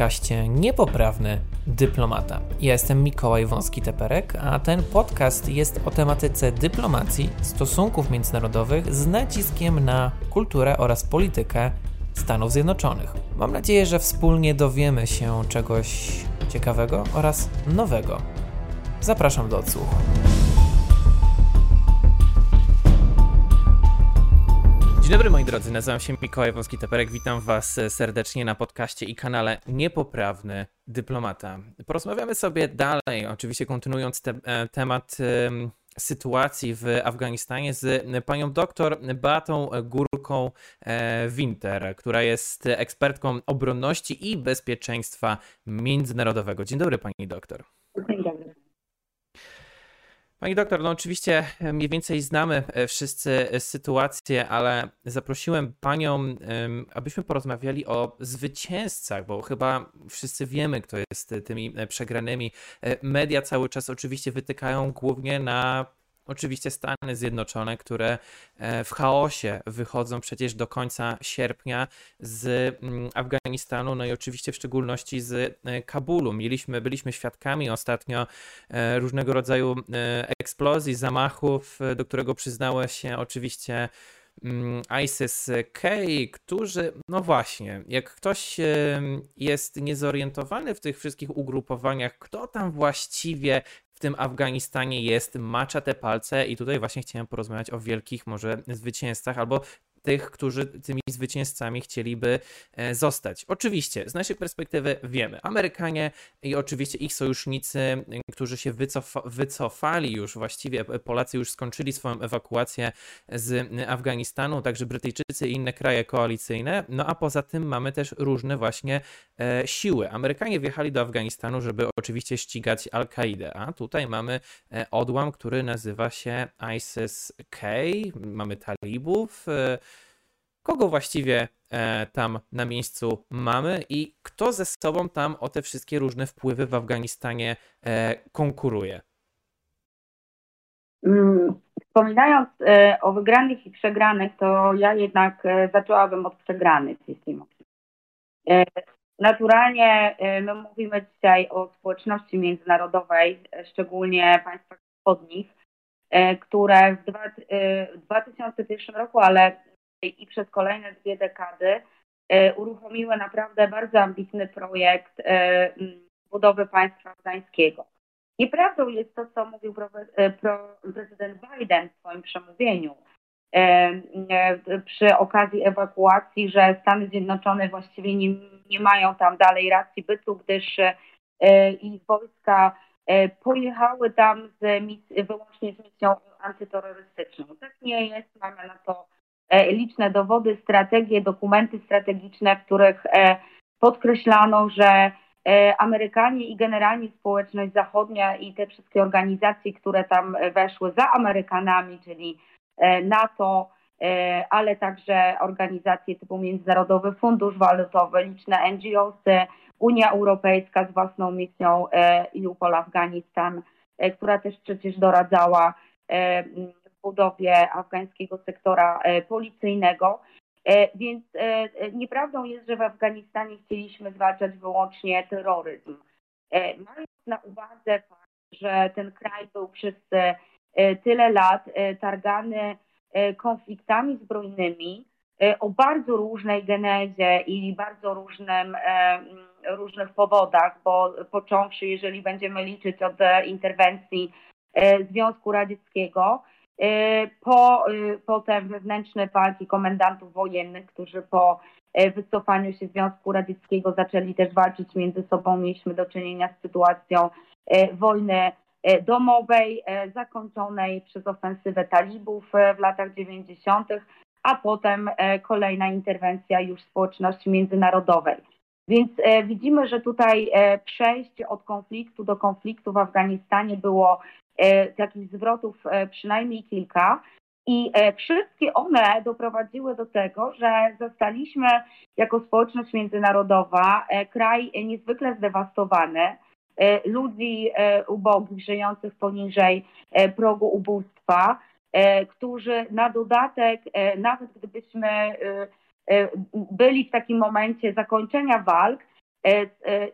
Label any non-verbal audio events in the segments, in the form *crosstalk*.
podcaście Niepoprawny Dyplomata. Ja jestem Mikołaj Wąski-Teperek, a ten podcast jest o tematyce dyplomacji, stosunków międzynarodowych z naciskiem na kulturę oraz politykę Stanów Zjednoczonych. Mam nadzieję, że wspólnie dowiemy się czegoś ciekawego oraz nowego. Zapraszam do odsłuchu. Dzień dobry moi drodzy, nazywam się Mikołaj Wąski-Teperek, witam was serdecznie na podcaście i kanale Niepoprawny Dyplomata. Porozmawiamy sobie dalej, oczywiście kontynuując te, e, temat sytuacji w Afganistanie z panią doktor Beatą Górką e, Winter, która jest ekspertką obronności i bezpieczeństwa międzynarodowego. Dzień dobry pani doktor. Pani doktor, no oczywiście mniej więcej znamy e, wszyscy sytuację, ale zaprosiłem panią, abyśmy porozmawiali o zwycięzcach, bo chyba wszyscy wiemy, kto jest tymi przegranymi. E, media cały czas oczywiście wytykają głównie na Oczywiście Stany Zjednoczone, które e, w chaosie wychodzą przecież do końca sierpnia z mm, Afganistanu, no i oczywiście w szczególności z e, Kabulu. Mieliśmy, byliśmy świadkami ostatnio e, różnego rodzaju eksplozji, zamachów, do którego przyznało się oczywiście mm, ISIS-K, którzy, no właśnie, jak ktoś jest niezorientowany w tych wszystkich ugrupowaniach, kto tam właściwie tym Afganistanie jest, macza te palce i tutaj właśnie chciałem porozmawiać o wielkich może zwycięzcach albo tych, którzy tymi zwycięzcami chcieliby e, zostać. Oczywiście, z naszej perspektywy wiemy, Amerykanie i oczywiście ich sojusznicy, którzy się wycofa wycofali już właściwie, Polacy już skończyli swoją ewakuację z Afganistanu, także Brytyjczycy i inne kraje koalicyjne, no a poza tym mamy też różne właśnie e, siły. Amerykanie wjechali do Afganistanu, żeby oczywiście ścigać Al-Kaidę, a tutaj mamy e, odłam, który nazywa się ISIS-K, mamy talibów, kogo właściwie e, tam na miejscu mamy i kto ze sobą tam o te wszystkie różne wpływy w Afganistanie e, konkuruje. Mm, wspominając e, o wygranych i przegranych, to ja jednak zaczęłabym od przegranych, jeśli mogę. Naturalnie my mówimy dzisiaj o społeczności międzynarodowej, szczególnie państwach wschodnich, które w 2001 roku, ale i przez kolejne dwie dekady e, uruchomiły naprawdę bardzo ambitny projekt e, budowy państwa afgańskiego. Nieprawdą jest to, co mówił e, prezydent Biden w swoim przemówieniu przy okazji ewakuacji, że Stany Zjednoczone właściwie nie, nie mają tam dalej racji bytu, gdyż ich wojska pojechały tam z mis- wyłącznie z misją antyterrorystyczną. Tak nie jest, mamy na to liczne dowody, strategie, dokumenty strategiczne, w których e, podkreślano, że e, Amerykanie i generalnie społeczność zachodnia i te wszystkie organizacje, które tam weszły za Amerykanami, czyli NATO, ale także organizacje typu Międzynarodowy Fundusz Walutowy, liczne NGOsy, Unia Europejska z własną misją EUPOL Afganistan, która też przecież doradzała budowie afgańskiego sektora e, policyjnego. E, więc e, nieprawdą jest, że w Afganistanie chcieliśmy zwalczać wyłącznie terroryzm. Mając na uwadze fakt, że ten kraj był przez tyle lat targany konfliktami zbrojnymi o bardzo różnej genezie i bardzo różnym, różnych powodach, bo począwszy, jeżeli będziemy liczyć od interwencji Związku Radzieckiego, Y, po, y, potem wewnętrzne walki komendantów wojennych, którzy po y, wycofaniu się Związku Radzieckiego zaczęli też walczyć między sobą. Mieliśmy do czynienia z sytuacją wojny domowej, zakończonej przez ofensywę talibów w latach 90., a potem kolejna interwencja już społeczności międzynarodowej. Więc widzimy, że tutaj przejście od konfliktu do konfliktu w Afganistanie było E, takich zwrotów e, przynajmniej kilka. I e, wszystkie one doprowadziły do tego, że zostaliśmy jako społeczność międzynarodowa kraj niezwykle zdewastowany, ludzi ubogich, żyjących poniżej progu ubóstwa, którzy na dodatek, nawet gdybyśmy byli w takim momencie zakończenia walk,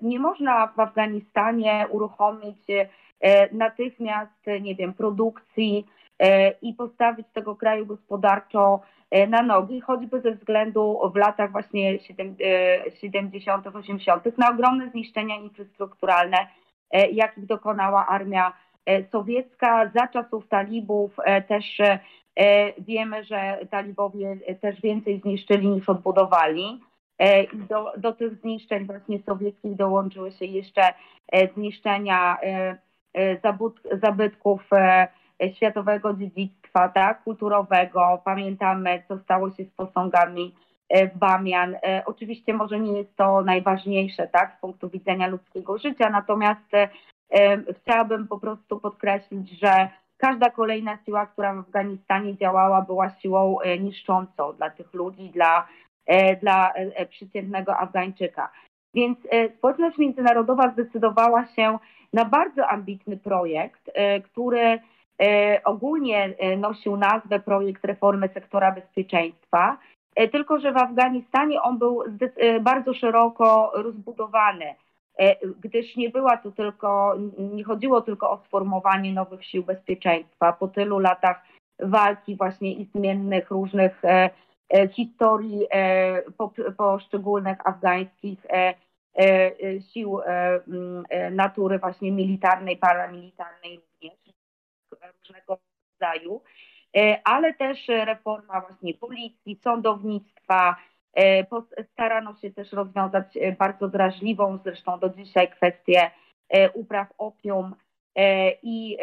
Nie można w Afganistanie uruchomić natychmiast, nie wiem, produkcji i postawić tego kraju gospodarczo na nogi, choćby ze względu w latach właśnie 70., 80. na ogromne zniszczenia infrastrukturalne, jakich dokonała armia sowiecka. Za czasów talibów też wiemy, że talibowie też więcej zniszczyli niż odbudowali. I do, do tych zniszczeń właśnie sowieckich dołączyły się jeszcze zniszczenia zabytków światowego dziedzictwa tak, kulturowego. Pamiętamy, co stało się z posągami w Bamian. Oczywiście może nie jest to najważniejsze tak, z punktu widzenia ludzkiego życia, natomiast chciałabym po prostu podkreślić, że każda kolejna siła, która w Afganistanie działała, była siłą niszczącą dla tych ludzi, dla, dla przeciętnego Afgańczyka. Więc społeczność międzynarodowa zdecydowała się na bardzo ambitny projekt, który ogólnie nosił nazwę Projekt Reformy Sektora Bezpieczeństwa, tylko że w Afganistanie on był bardzo szeroko rozbudowany. E, gdyż nie była to tylko, nie chodziło tylko o sformowanie nowych sił bezpieczeństwa. Po tylu latach walki właśnie i zmiennych różnych e, e, historii poszczególnych afgańskich sił natury właśnie militarnej, paramilitarnej również, różnego rodzaju, ale też reforma właśnie policji, sądownictwa, starano się też rozwiązać e, bardzo drażliwą zresztą do dzisiaj kwestię e, upraw opium i,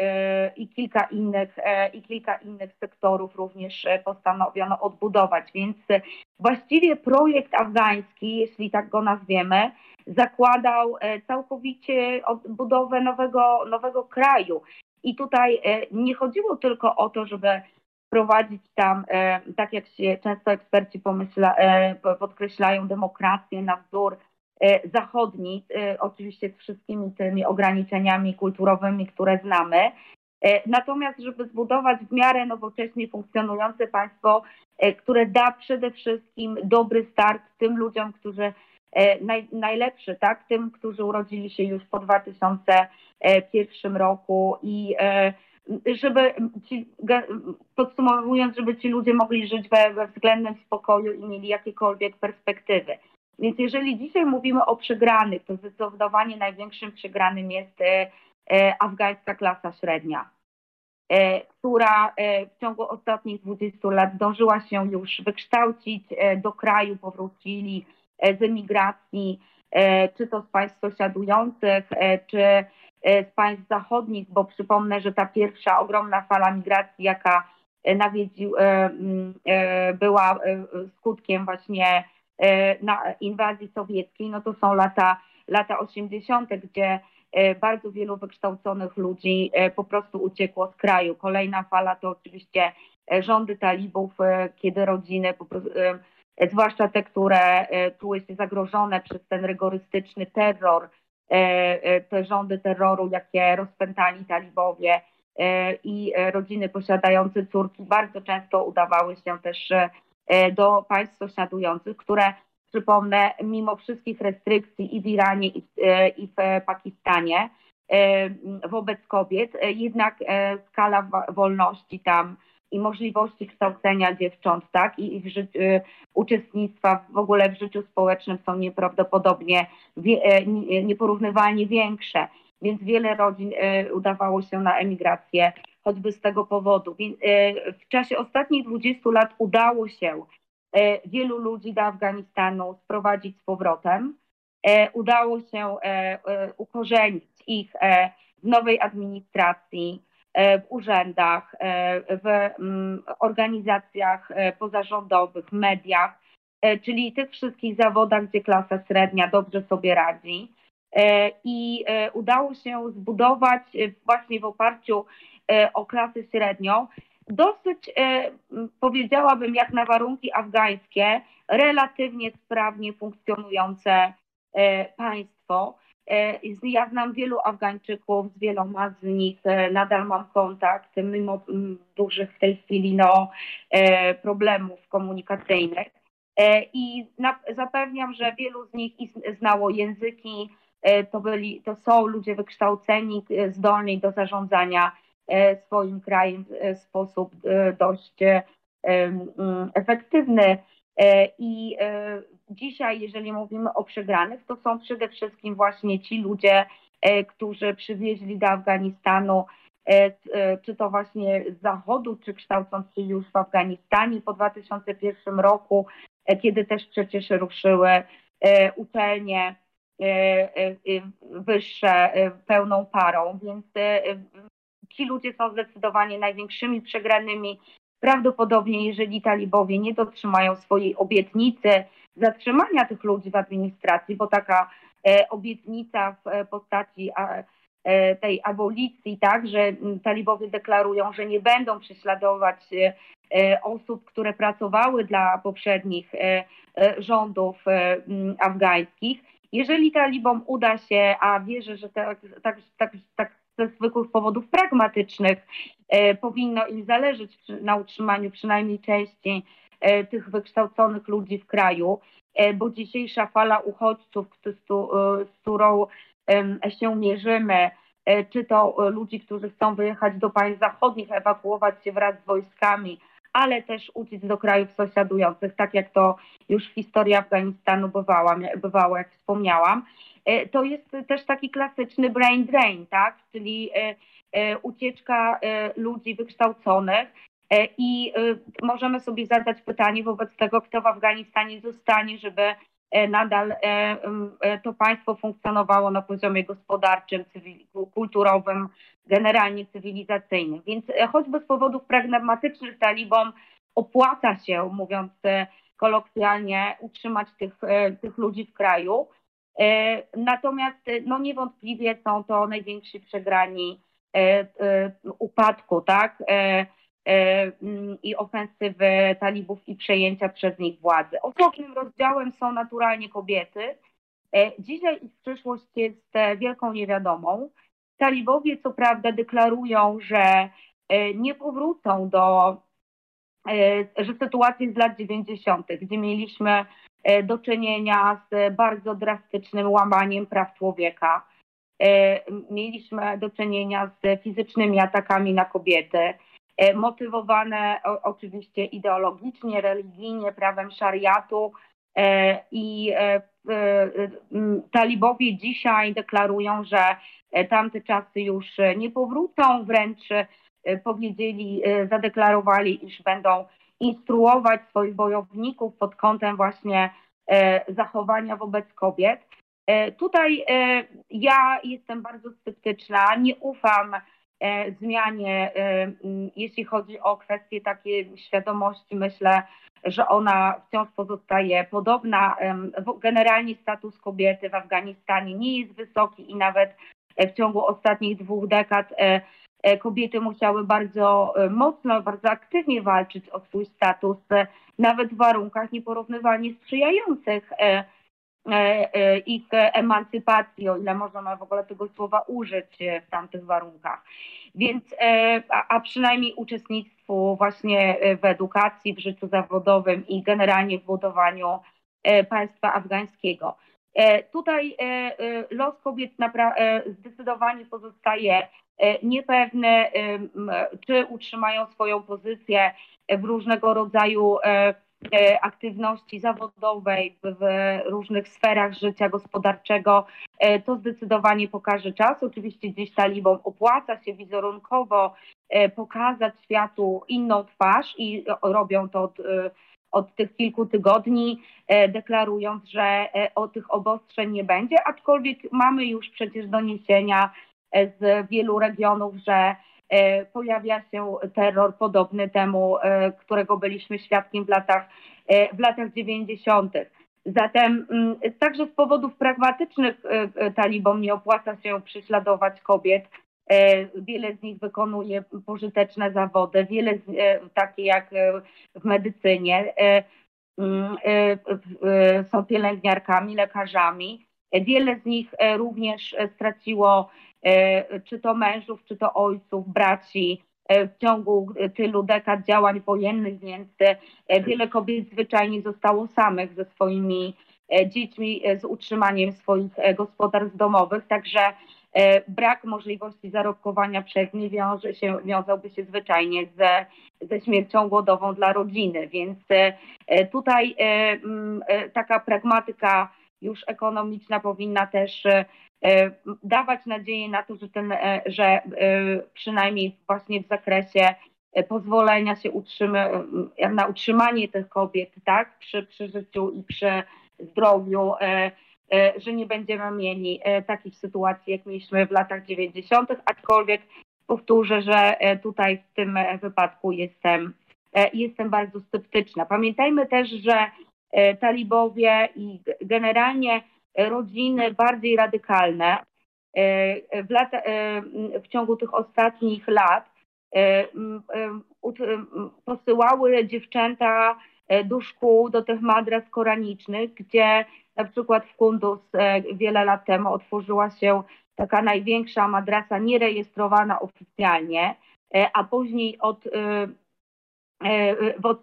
i, kilka innych, i kilka innych sektorów również postanowiono odbudować. Więc właściwie projekt afgański, jeśli tak go nazwiemy, zakładał całkowicie odbudowę nowego, nowego kraju. I tutaj nie chodziło tylko o to, żeby wprowadzić tam, e, tak jak się często eksperci pomyśla, e, podkreślają, demokrację na wzór e, zachodni, oczywiście z wszystkimi tymi ograniczeniami kulturowymi, które znamy. Natomiast, żeby zbudować w miarę nowocześnie funkcjonujące państwo, które da przede wszystkim dobry start tym ludziom, którzy naj, najlepszy, tak, tym, którzy urodzili się już po 2001 roku i żeby ci, podsumowując, żeby ci ludzie mogli żyć we, we względnym spokoju i mieli jakiekolwiek perspektywy. Więc jeżeli dzisiaj mówimy o przegranych, to zdecydowanie największym przegranym jest e, e, afgańska klasa średnia, e, która e, w ciągu ostatnich 20 lat zdążyła się już wykształcić, e, do kraju powrócili e, z emigracji, czy to z państw sąsiadujących, czy z państw zachodnich, bo przypomnę, że ta pierwsza ogromna fala migracji, jaka e, nawiedził, e, była skutkiem właśnie inwazji sowieckiej, no to są lata, lata 80., gdzie bardzo wielu wykształconych ludzi po prostu uciekło z kraju. Kolejna fala to oczywiście rządy talibów, kiedy rodziny, zwłaszcza te, które czuły się zagrożone przez ten rygorystyczny terror, E, e, te rządy terroru, jakie rozpętali talibowie e, i rodziny posiadające córki bardzo często udawały się też do państw sąsiadujących, które przypomnę, mimo wszystkich restrykcji i w Iranie, i w Pakistanie wobec kobiet, jednak skala wolności tam i możliwości kształcenia dziewcząt, tak, i ich ży- y, uczestnictwa w ogóle w życiu społecznym są nieprawdopodobnie, wie- e, nieporównywalnie większe. Więc wiele rodzin y, udawało się na emigrację choćby z tego powodu. W czasie ostatnich 20 lat udało się wielu ludzi do Afganistanu sprowadzić z powrotem. Udało się ukorzenić ich w nowej administracji, E, w urzędach, e, w mm, organizacjach e, pozarządowych, mediach, czyli tych wszystkich zawodach, gdzie klasa średnia dobrze sobie radzi. I udało się zbudować właśnie w oparciu o klasę średnią dosyć, powiedziałabym, jak na warunki afgańskie, relatywnie sprawnie funkcjonujące państwo. E, ja znam wielu Afgańczyków, z wieloma z nich e, nadal mam kontakt, mimo dużych w tej chwili no, e, problemów komunikacyjnych. I zapewniam, że wielu z nich znało języki, to, byli, to są ludzie wykształceni, zdolni do zarządzania swoim krajem w sposób dość efektywny. I dzisiaj, jeżeli mówimy o przegranych, to są przede wszystkim właśnie ci ludzie, którzy przywieźli do Afganistanu E, e, czy to właśnie z zachodu, czy kształcąc się już w Afganistanie po 2001 roku, e, kiedy też przecież ruszyły uczelnie wyższe pełną parą, więc ci ludzie są zdecydowanie największymi przegranymi. Prawdopodobnie, jeżeli talibowie nie dotrzymają swojej obietnicy zatrzymania tych ludzi w administracji, bo taka obietnica w postaci E, tej abolicji, tak, że talibowie deklarują, że nie będą prześladować e, e, osób, które pracowały dla poprzednich rządów afgańskich. Jeżeli talibom uda się, a wierzę, że tak, tak, tak, tak ze zwykłych powodów pragmatycznych powinno im zależeć na utrzymaniu przynajmniej części tych wykształconych ludzi w kraju, bo dzisiejsza fala uchodźców, z którą się mierzymy, e, czy to e, ludzi, którzy chcą wyjechać do państw zachodnich, ewakuować się wraz z wojskami, ale też uciec do krajów sąsiadujących, tak jak to już w historii Afganistanu bywała, bywało, jak wspomniałam. E, to jest też taki klasyczny brain drain, tak? czyli ucieczka ludzi wykształconych. I możemy sobie zadać pytanie wobec tego, kto w Afganistanie zostanie, żeby E, nadal e, e, to państwo funkcjonowało na poziomie gospodarczym, kulturowym, generalnie cywilizacyjnym. Więc choćby z powodów pragmatycznych talibom opłaca się, mówiąc kolokwialnie, utrzymać tych, tych ludzi w kraju. Natomiast no niewątpliwie są to najwięksi przegrani upadku, tak? E, mm, i ofensywy talibów i przejęcia przez nich władzy. Osobnym rozdziałem są naturalnie kobiety. E, dzisiaj ich przyszłość jest e, wielką niewiadomą. Talibowie co prawda deklarują, że nie powrócą do że sytuacji z lat 90., gdzie mieliśmy do czynienia z bardzo drastycznym łamaniem praw człowieka. Mieliśmy do czynienia z fizycznymi atakami na kobiety E, motywowane oczywiście ideologicznie, religijnie, prawem szariatu. E, I e, talibowie dzisiaj deklarują, że tamte czasy już nie powrócą, wręcz powiedzieli, zadeklarowali, iż będą instruować swoich bojowników pod kątem właśnie zachowania wobec kobiet. Tutaj ja jestem bardzo sceptyczna, nie ufam E, zmianie, e, jeśli chodzi o kwestie takiej świadomości, myślę, że ona wciąż pozostaje podobna. Generalnie status kobiety w Afganistanie nie jest wysoki i nawet w ciągu ostatnich dwóch dekad e, kobiety musiały bardzo mocno, bardzo aktywnie walczyć o swój status, nawet w warunkach nieporównywalnie sprzyjających E, e, ich emancypacji, o ile możemy w ogóle tego słowa użyć w tamtych warunkach. Więc, e, a, przynajmniej uczestnictwu właśnie w edukacji, w życiu zawodowym i generalnie w budowaniu państwa afgańskiego. Tutaj los kobiet zdecydowanie pozostaje niepewny, czy utrzymają swoją pozycję w różnego rodzaju E, aktywności zawodowej w różnych sferach życia gospodarczego, e, to zdecydowanie pokaże czas. Oczywiście gdzieś talibom opłaca się wizerunkowo e, pokazać światu inną twarz i robią to od, od tych kilku tygodni, deklarując, że o tych obostrzeń nie będzie, aczkolwiek mamy już przecież doniesienia z wielu regionów, że E, pojawia się terror podobny temu, e, którego byliśmy świadkiem w latach, e, w latach 90. Zatem mm, także z powodów pragmatycznych talibom nie opłaca się prześladować kobiet. Wiele z nich wykonuje pożyteczne zawody, wiele z, takie jak w medycynie, mm, są pielęgniarkami, lekarzami. Wiele z nich również straciło E, czy to mężów, czy to ojców, braci w ciągu tylu dekad działań wojennych, więc wiele kobiet zwyczajnie zostało samych ze swoimi dziećmi, z utrzymaniem swoich gospodarstw domowych, także brak możliwości zarobkowania przez nie wiąże się, wiązałby się zwyczajnie ze, ze śmiercią głodową dla rodziny, więc tutaj taka pragmatyka już ekonomiczna powinna też e, e, dawać nadzieję na to, że, ten, e, że przynajmniej właśnie w zakresie pozwolenia się utrzyma, na utrzymanie tych kobiet, tak, przy, przy życiu i przy zdrowiu, że nie będziemy mieli takich sytuacji, jak mieliśmy w latach 90., aczkolwiek powtórzę, że tutaj w tym wypadku jestem, jestem bardzo sceptyczna. Pamiętajmy też, że E, talibowie i generalnie rodziny bardziej radykalne e, w, lata, e, w ciągu tych ostatnich lat posyłały dziewczęta do szkół, do tych madras koranicznych, gdzie na przykład w Kunduz wiele lat temu otworzyła się taka największa madrasa nierejestrowana oficjalnie, a później od E,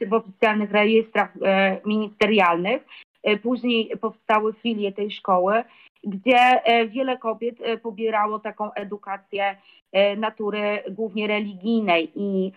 w, oficjalnych rejestrach e, ministerialnych. E, później powstały filie tej szkoły, gdzie wiele kobiet pobierało taką edukację natury głównie religijnej i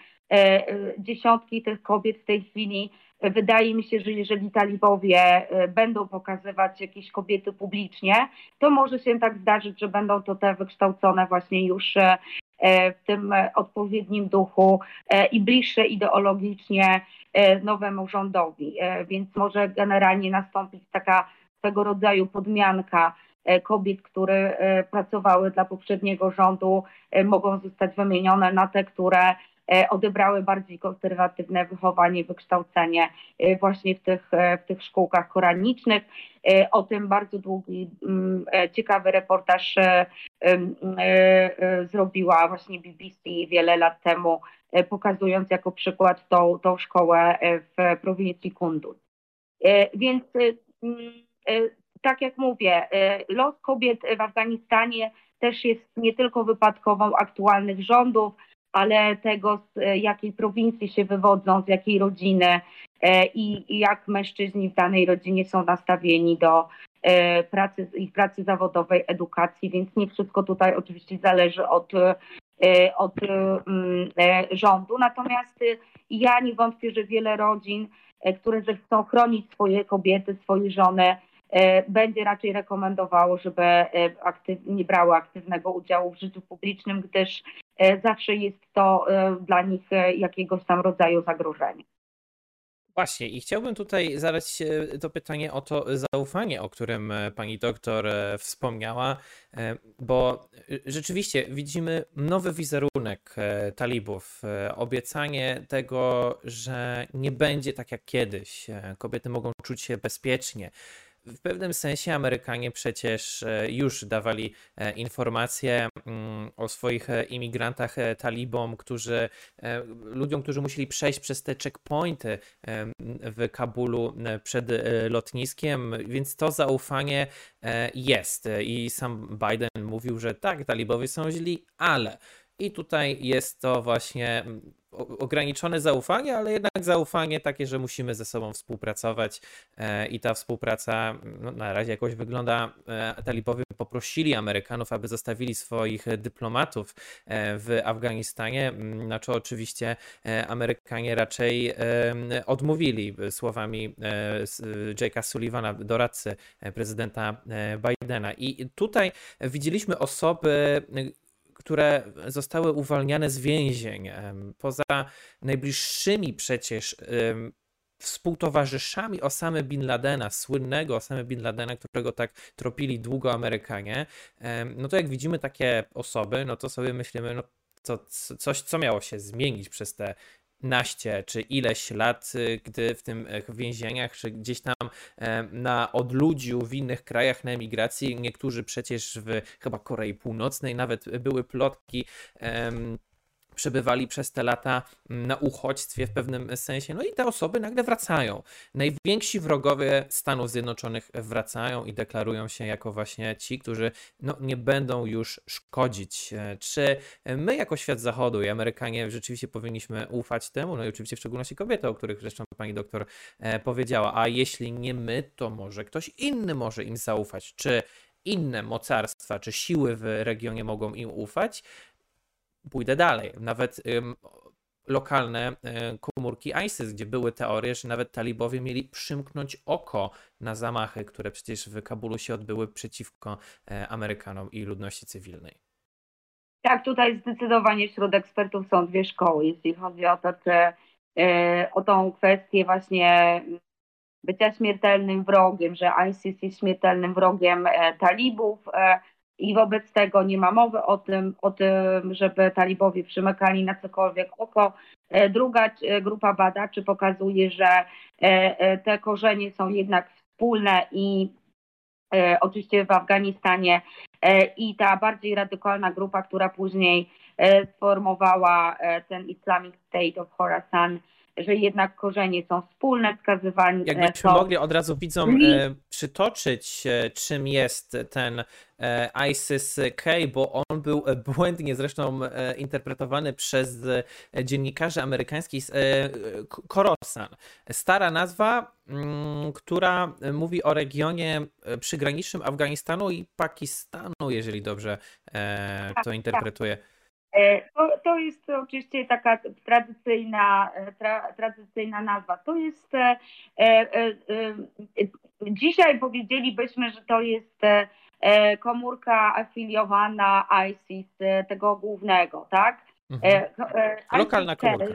dziesiątki tych kobiet w tej chwili wydaje mi się, że jeżeli talibowie będą pokazywać jakieś kobiety publicznie, to może się tak zdarzyć, że będą to te wykształcone właśnie już E, w tym odpowiednim duchu e, i bliższe ideologicznie e, nowemu rządowi. Więc może generalnie nastąpić taka swego rodzaju podmianka kobiet, które pracowały dla poprzedniego rządu, mogą zostać wymienione na te, które odebrały bardziej konserwatywne wychowanie, wykształcenie właśnie w tych, w tych szkółkach koranicznych. O tym bardzo długi, mm, ciekawy reportaż E, e, zrobiła właśnie BBC wiele lat temu, e, pokazując jako przykład tą, tą szkołę w prowincji Kunduz. Więc tak jak mówię, los kobiet w Afganistanie też jest nie tylko wypadkową aktualnych rządów, ale tego, z jakiej prowincji się wywodzą, z jakiej rodziny i, i jak mężczyźni w danej rodzinie są nastawieni do, E, pracy, ich pracy zawodowej, edukacji, więc nie wszystko tutaj oczywiście zależy od, e, od mm, e, rządu. Natomiast ja nie wątpię, że wiele rodzin, które chcą chronić swoje kobiety, swoje żony, będzie raczej rekomendowało, żeby aktyw, nie brały aktywnego udziału w życiu publicznym, gdyż zawsze jest to dla nich jakiegoś tam rodzaju zagrożenie. Właśnie, i chciałbym tutaj zadać to pytanie o to zaufanie, o którym e, pani doktor e, wspomniała, e, bo rzeczywiście widzimy nowy wizerunek talibów, obiecanie tego, że nie będzie tak jak kiedyś, kobiety mogą czuć się bezpiecznie, w pewnym sensie Amerykanie przecież e, już dawali e, informacje mm, o swoich e, imigrantach talibom, którzy, ludziom, którzy musieli przejść przez te checkpointy w Kabulu przed lotniskiem, więc to zaufanie jest. I sam Biden mówił, że tak, talibowie są źli, ale. I tutaj jest to właśnie ograniczone zaufanie, ale jednak zaufanie takie, że musimy ze sobą współpracować e, i ta współpraca no, na razie jakoś wygląda. E, talibowie poprosili Amerykanów, aby zostawili swoich dyplomatów e, w Afganistanie, na co oczywiście Amerykanie raczej odmówili słowami Jake'a Sullivana, doradcy prezydenta Bidena. I tutaj widzieliśmy osoby, które zostały uwalniane z więzień, poza najbliższymi przecież współtowarzyszami Osamy Bin Ladena, słynnego Osamy Bin Ladena, którego tak tropili długo Amerykanie, no to jak widzimy takie osoby, no to sobie myślimy, no to coś, co miało się zmienić przez te naście czy ileś lat, y, gdy w tym więzieniach, czy gdzieś tam na odludziu w innych krajach na emigracji, niektórzy przecież w chyba Korei Północnej nawet były plotki przebywali przez te lata na uchodźstwie w pewnym sensie. No i te osoby nagle wracają. Najwięksi wrogowie Stanów Zjednoczonych wracają i deklarują się jako właśnie ci, którzy no, nie będą już szkodzić. Czy my jako świat zachodu i Amerykanie rzeczywiście powinniśmy ufać temu? No i oczywiście w szczególności kobiety, o których zresztą pani doktor e, powiedziała. A jeśli nie my, to może ktoś inny może im zaufać. Czy inne mocarstwa czy siły w regionie mogą im ufać? Pójdę dalej. Nawet ym, lokalne y, komórki ISIS, gdzie były teorie, że nawet talibowie mieli przymknąć oko na zamachy, które przecież w Kabulu się odbyły przeciwko y, Amerykanom i ludności cywilnej. Tak, tutaj zdecydowanie wśród ekspertów są dwie szkoły, jeśli chodzi o to, czy y, o tą kwestię właśnie bycia śmiertelnym wrogiem, że ISIS jest śmiertelnym wrogiem e, talibów, e, i wobec tego nie ma mowy o tym, o tym, żeby talibowie przymykali na cokolwiek oko. E, druga e, grupa badaczy pokazuje, że e, te korzenie są jednak wspólne i oczywiście w Afganistanie i ta bardziej radykalna grupa, która później sformowała ten Islamic State of Khorasan, że jednak korzenie są wspólne, wskazywanie. Jakbyśmy są... mogli od razu widzom e, przytoczyć, e, czym jest ten e, ISIS-K, bo on był błędnie zresztą interpretowany przez dziennikarzy amerykańskich Korosan. Stara nazwa, mm, która mówi o regionie przygranicznym Afganistanu i Pakistanu, jeżeli dobrze to tak, tak. E, to, to jest oczywiście taka tradycyjna, e, tra, tradycyjna nazwa. To jest, e, e, e, dzisiaj powiedzielibyśmy, że to jest e, komórka afiliowana ISIS, tego głównego, tak? Mhm. Lokalna komórka.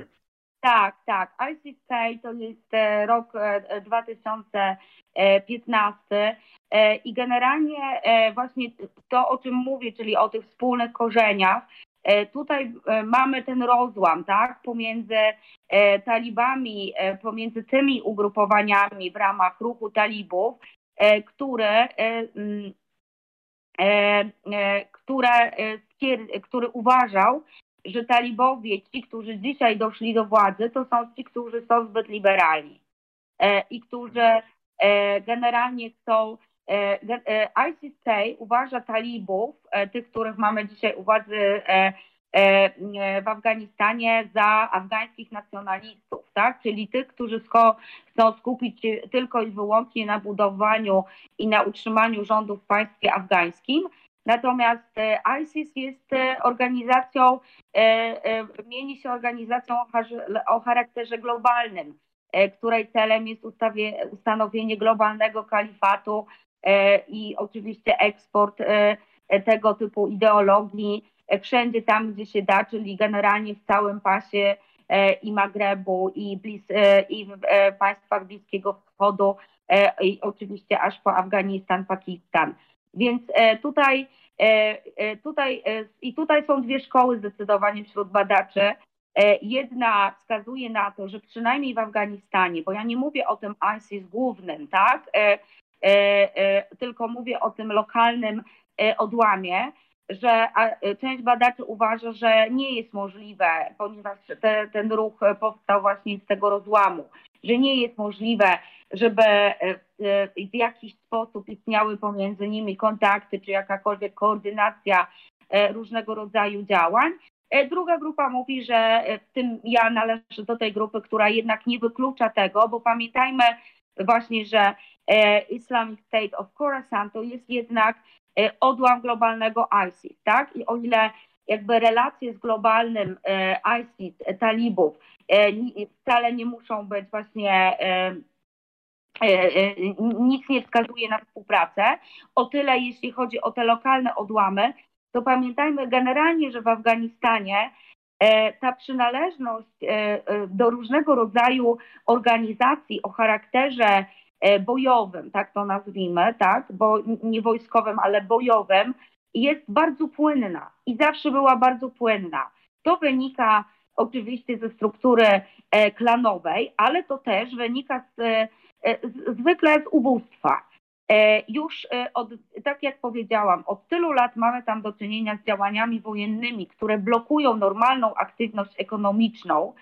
Tak, tak. ISIS-K to jest rok 2015 i generalnie właśnie to, o czym mówię, czyli o tych wspólnych korzeniach, tutaj e, mamy ten rozłam, tak, pomiędzy e, talibami, pomiędzy tymi ugrupowaniami w ramach ruchu talibów, które, mm, które, który uważał, że talibowie, ci, którzy dzisiaj doszli do władzy, to są ci, którzy są zbyt liberalni i którzy generalnie chcą E, e, ICC uważa talibów, e, tych, których mamy dzisiaj u władzy w Afganistanie, za afgańskich nacjonalistów, tak? czyli tych, którzy chcą skupić się tylko i wyłącznie na budowaniu i na utrzymaniu rządu w państwie afgańskim. Natomiast ISIS jest organizacją, mieni się organizacją o charakterze globalnym, której celem jest ustawie, ustanowienie globalnego kalifatu E, i oczywiście eksport e, tego typu ideologii e, wszędzie tam, gdzie się da, czyli generalnie w całym pasie i Magrebu, i, blis, i w państwach Bliskiego Wschodu, i oczywiście aż po Afganistan, Pakistan. Więc tutaj, tutaj i tutaj są dwie szkoły zdecydowanie wśród badaczy. Jedna wskazuje na to, że przynajmniej w Afganistanie, bo ja nie mówię o tym ISIS głównym, tak, E, e, tylko mówię o tym lokalnym e, odłamie, że część badaczy uważa, że nie jest możliwe, ponieważ te, ten ruch powstał właśnie z tego rozłamu, że nie jest możliwe, żeby w jakiś sposób istniały pomiędzy nimi kontakty czy jakakolwiek koordynacja różnego rodzaju działań. Druga grupa mówi, że w tym ja należę do tej grupy, która jednak nie wyklucza tego, bo pamiętajmy właśnie, że E, Islamic State of Khorasan to jest jednak e, odłam globalnego ISIS, tak? I o ile jakby relacje z globalnym e, ISIS, talibów wcale nie muszą być właśnie nic nie wskazuje na współpracę. O tyle, jeśli chodzi o te lokalne odłamy, to pamiętajmy generalnie, że w Afganistanie ta przynależność do różnego rodzaju organizacji o charakterze E, bojowym, tak to nazwijmy, tak, bo nie wojskowym, ale bojowym, jest bardzo płynna i zawsze była bardzo płynna. To wynika oczywiście ze struktury e, klanowej, ale to też wynika z, e, z, zwykle z ubóstwa. Już od, tak jak powiedziałam, od tylu lat mamy tam do czynienia z działaniami wojennymi, które blokują normalną aktywność ekonomiczną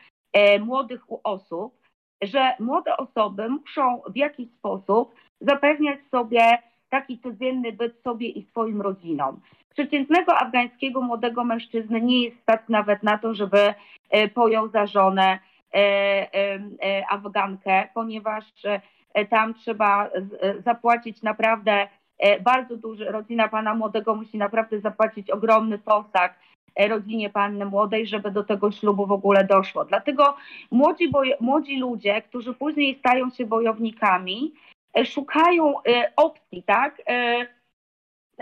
młodych osób, że młode osoby muszą w jakiś sposób zapewniać sobie taki codzienny byt sobie i swoim rodzinom. Przeciętnego afgańskiego młodego mężczyzny nie jest stać nawet na to, żeby e, pojął za żonę e, e, Afgankę, ponieważ tam trzeba zapłacić naprawdę bardzo duży, rodzina pana młodego musi naprawdę zapłacić ogromny posag rodzinie panny młodej, żeby do tego ślubu w ogóle doszło. Dlatego młodzi, młodzi ludzie, którzy później stają się bojownikami, szukają opcji, tak?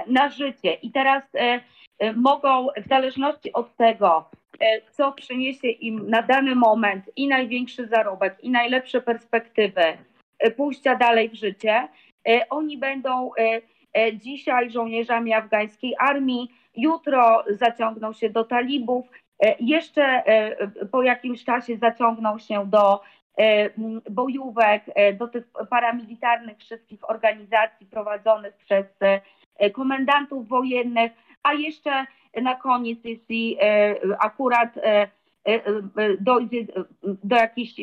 na życie i teraz e, e, mogą w zależności od tego, e, co przyniesie im na dany moment i największy zarobek, i najlepsze perspektywy pójścia dalej w życie, oni będą dzisiaj żołnierzami afgańskiej armii, jutro zaciągną się do talibów, jeszcze po jakimś czasie zaciągną się do bojówek, do tych paramilitarnych wszystkich organizacji prowadzonych przez E, komendantów wojennych, a jeszcze na koniec, jeśli e, akurat e, dojdzie do jakiejś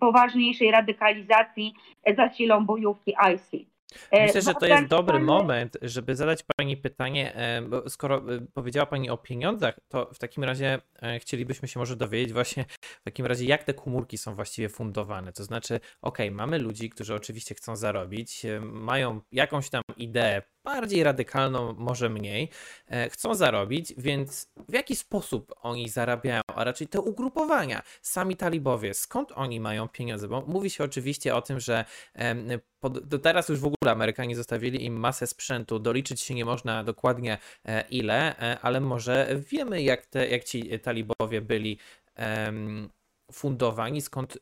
poważniejszej radykalizacji, zasilą bojówki ISIS. Myślę, że to jest dobry moment, żeby zadać Pani pytanie, bo skoro powiedziała Pani o pieniądzach, to w takim razie chcielibyśmy się może dowiedzieć właśnie w takim razie, jak te komórki są właściwie fundowane. To znaczy, ok, mamy ludzi, którzy oczywiście chcą zarobić, mają jakąś tam ideę, bardziej radykalną, może mniej, e, chcą zarobić, więc w jaki sposób oni zarabiają, a raczej te ugrupowania, sami talibowie, skąd oni mają pieniądze? Bo mówi się oczywiście o tym, że do teraz już w ogóle Amerykanie zostawili im masę sprzętu, doliczyć się nie można dokładnie e, ile, e, ale może wiemy, jak, te, jak ci talibowie byli fundowani, skąd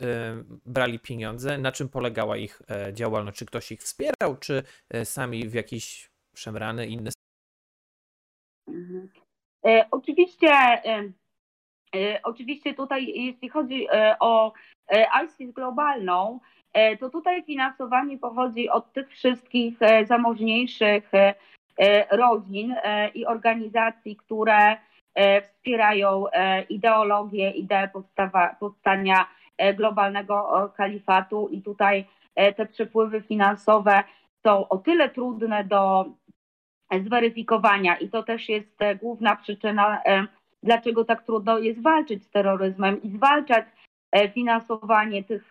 brali pieniądze, na czym polegała ich działalność, czy ktoś ich wspierał, czy sami w jakiś przemrane inne. Mhm. E, oczywiście, e, e, oczywiście tutaj, jeśli chodzi o ICIS globalną, to tutaj finansowanie pochodzi od tych wszystkich zamożniejszych rodzin i organizacji, które wspierają ideologię, ideę powstania globalnego kalifatu i tutaj te przepływy finansowe są o tyle trudne do zweryfikowania i to też jest e, główna przyczyna, e, dlaczego tak trudno jest walczyć z terroryzmem i zwalczać e, finansowanie tych,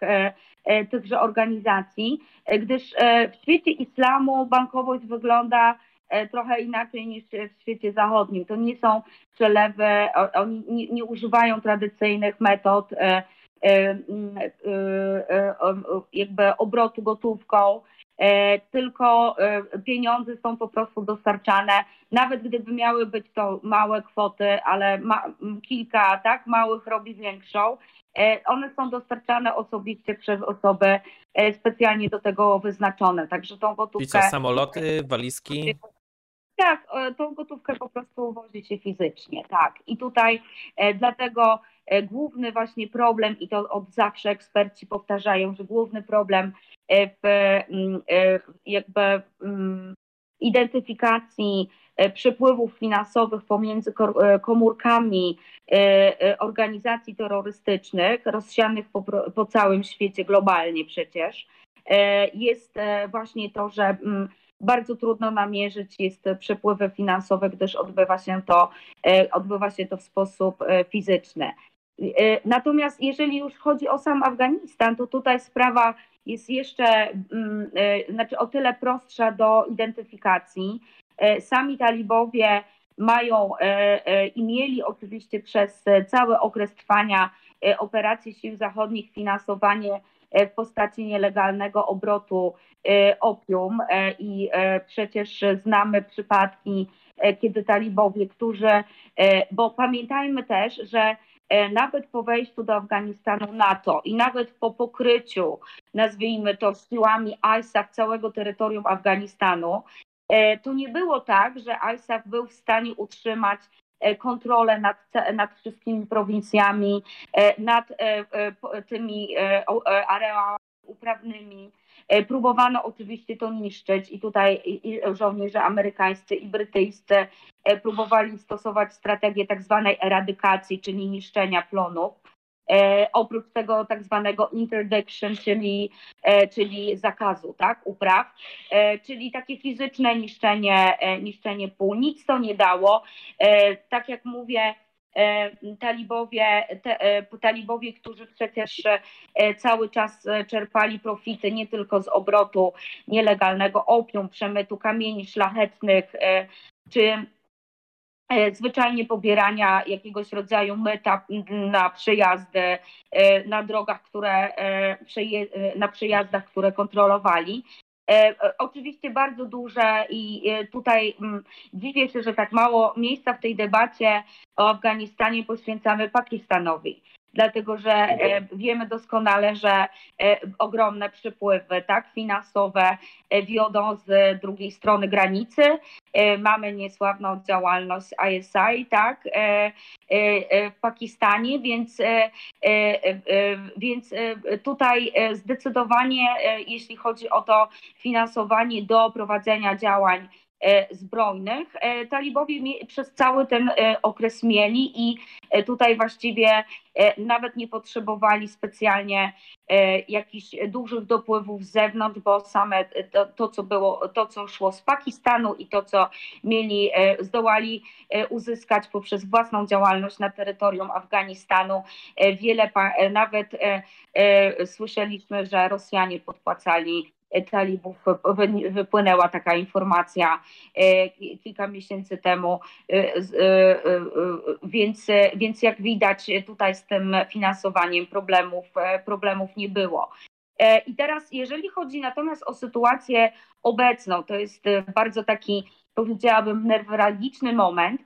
tychże organizacji, gdyż w świecie islamu bankowość wygląda trochę inaczej niż w świecie zachodnim. To nie są przelewy, oni nie, nie używają tradycyjnych metod jakby obrotu gotówką, tylko e, pieniądze są po prostu dostarczane, nawet gdyby miały być to małe kwoty, ale ma, kilka tak małych robi większą, e, one są dostarczane osobiście przez osoby specjalnie do tego wyznaczone. Także tą gotówkę. I samoloty, walizki? Tak, tą gotówkę po prostu wozi się fizycznie, tak. I tutaj dlatego główny właśnie problem, i to od zawsze eksperci powtarzają, że główny problem w mm, e, jakby mm, identyfikacji e, przepływów finansowych pomiędzy e, komórkami organizacji terrorystycznych rozsianych po, po całym świecie globalnie przecież jest właśnie to, że mm, bardzo trudno namierzyć jest przepływy finansowe, gdyż odbywa się to, odbywa się to w sposób fizyczny. Natomiast jeżeli już chodzi o sam Afganistan, to tutaj sprawa jest jeszcze mm, e, znaczy o tyle prostsza do identyfikacji. E, sami talibowie mają e, i mieli oczywiście przez cały okres trwania operacji sił zachodnich finansowanie w postaci nielegalnego obrotu opium i przecież znamy przypadki, kiedy talibowie, którzy, bo pamiętajmy też, że E, nawet po wejściu do Afganistanu NATO i nawet po pokryciu, nazwijmy to, siłami ISAF całego terytorium Afganistanu, e, to nie było tak, że ISAF był w stanie utrzymać e, kontrolę nad, nad wszystkimi prowincjami, nad tymi areałami uprawnymi, Próbowano oczywiście to niszczyć i tutaj i żołnierze amerykańscy i brytyjscy próbowali stosować strategię tak zwanej eradykacji, czyli niszczenia plonów. E, oprócz tego tak zwanego interdiction, czyli, e, czyli zakazu tak, upraw, e, czyli takie fizyczne niszczenie, e, niszczenie pól. Nic to nie dało. E, tak jak mówię, e, talibowie, te, talibowie, którzy przecież cały czas czerpali profity nie tylko z obrotu nielegalnego opium, przemytu kamieni szlachetnych, czy E, zwyczajnie pobierania jakiegoś rodzaju myta na przejazdy, e, na drogach, które, e, na przejazdach, które kontrolowali. Oczywiście bardzo duże i tutaj mm, dziwię się, że tak mało miejsca w tej debacie o Afganistanie poświęcamy Pakistanowi dlatego że e, wiemy doskonale, że e, ogromne przypływy tak, finansowe e, wiodą z drugiej strony granicy. Mamy niesławną działalność ISI tak, w Pakistanie, więc, więc tutaj zdecydowanie, jeśli chodzi o to finansowanie do prowadzenia działań zbrojnych. E, talibowie przez cały ten e, okres mieli i tutaj właściwie nawet nie potrzebowali specjalnie jakichś dużych dopływów z zewnątrz, bo same to, to, co było, to co szło z Pakistanu i to, co mieli, zdołali uzyskać poprzez własną działalność na terytorium Afganistanu. Wiele, nawet słyszeliśmy, że Rosjanie podpłacali talibów wypłynęła taka informacja e, kilka miesięcy temu, e, e, więc, więc jak widać tutaj z tym finansowaniem problemów, problemów nie było. I teraz jeżeli chodzi natomiast o sytuację obecną, to jest bardzo taki powiedziałabym newralgiczny moment,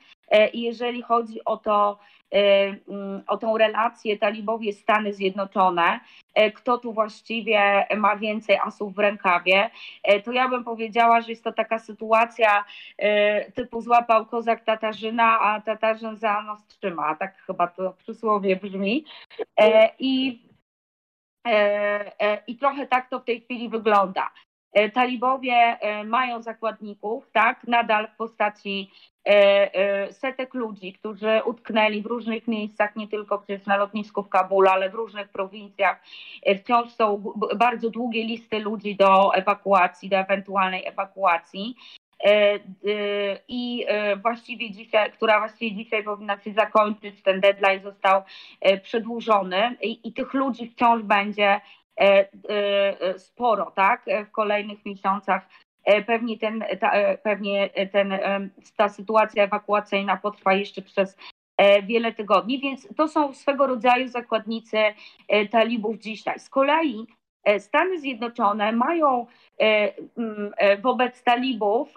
jeżeli chodzi o to, o tą relację talibowie-Stany Zjednoczone, y, kto tu właściwie ma więcej asów w rękawie, y, to ja bym powiedziała, że jest to taka sytuacja typu złapał kozak Tatarzyna, a Tatarzyn za nos trzyma, tak chyba to przysłowie brzmi. I, i trochę tak to w tej chwili wygląda. Talibowie mają zakładników, tak, nadal w postaci E, e, setek ludzi, którzy utknęli w różnych miejscach, nie tylko przecież na lotnisku w Kabulu, ale w różnych prowincjach. E, wciąż są bardzo długie listy ludzi do ewakuacji, do ewentualnej ewakuacji. I właściwie dzisiaj, która właściwie dzisiaj powinna się zakończyć, ten deadline został przedłużony i, i tych ludzi wciąż będzie sporo, tak, w kolejnych miesiącach E, pewnie, ten, ta, e, pewnie ten, e, ta sytuacja ewakuacyjna potrwa jeszcze przez wiele tygodni, więc to są swego rodzaju zakładnicy talibów dzisiaj. Z kolei Stany Zjednoczone mają wobec talibów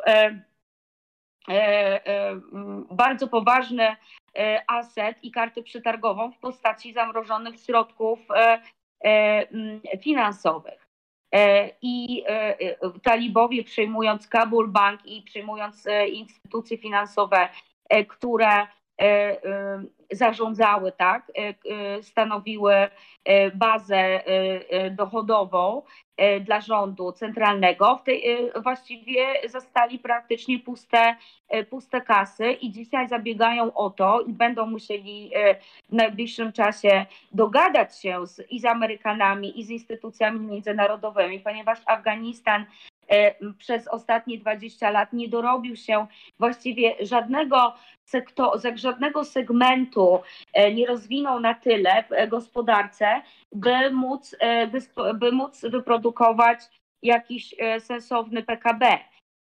bardzo poważny aset i kartę przetargową w postaci zamrożonych środków finansowych. E, I e, e, talibowie przejmując Kabul Bank i przejmując instytucje finansowe, które zarządzały, tak, stanowiły bazę dochodową dla rządu centralnego. W tej, właściwie zastali praktycznie puste, puste kasy i dzisiaj zabiegają o to i będą musieli w najbliższym czasie dogadać się z, i z Amerykanami, i z instytucjami międzynarodowymi, ponieważ Afganistan przez ostatnie 20 lat nie dorobił się właściwie żadnego sektor, żadnego segmentu e, nie rozwinął na tyle w gospodarce, by móc, e, by, by móc wyprodukować jakiś e, sensowny PKB.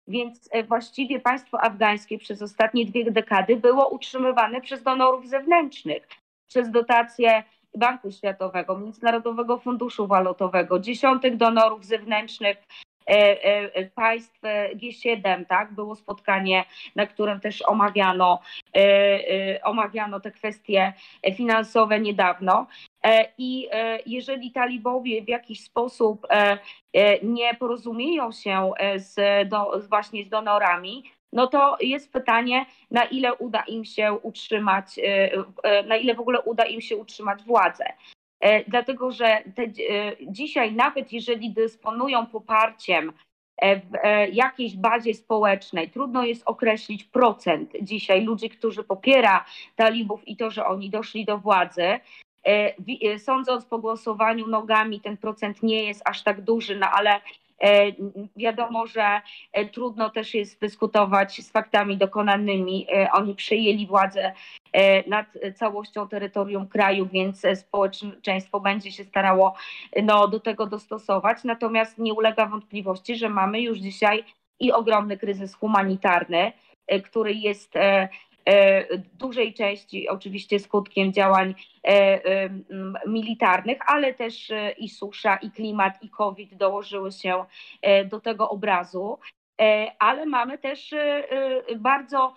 Więc właściwie państwo afgańskie przez ostatnie dwie dekady było utrzymywane przez donorów zewnętrznych, przez dotacje Banku Światowego, Międzynarodowego Funduszu Walutowego, dziesiątych donorów zewnętrznych E, e, państw G7, tak? Było spotkanie, na którym też omawiano, e, omawiano te kwestie finansowe niedawno. I jeżeli talibowie w jakiś sposób nie porozumieją się z, do, właśnie z donorami, no to jest pytanie, na ile uda im się utrzymać, na ile w ogóle uda im się utrzymać władzę. Dlatego że te, dzisiaj nawet jeżeli dysponują poparciem w jakiejś bazie społecznej, trudno jest określić procent dzisiaj ludzi, którzy popiera talibów i to, że oni doszli do władzy. Sądząc po głosowaniu nogami, ten procent nie jest aż tak duży, no ale E, wiadomo, że e, trudno też jest dyskutować z faktami dokonanymi. E, oni przejęli władzę nad całością terytorium kraju, więc społeczeństwo będzie się starało no, do tego dostosować. Natomiast nie ulega wątpliwości, że mamy już dzisiaj i ogromny kryzys humanitarny, który jest E, dużej części oczywiście skutkiem działań e, e, militarnych, ale też i susza, i klimat, i COVID dołożyły się do tego obrazu. Ale mamy też bardzo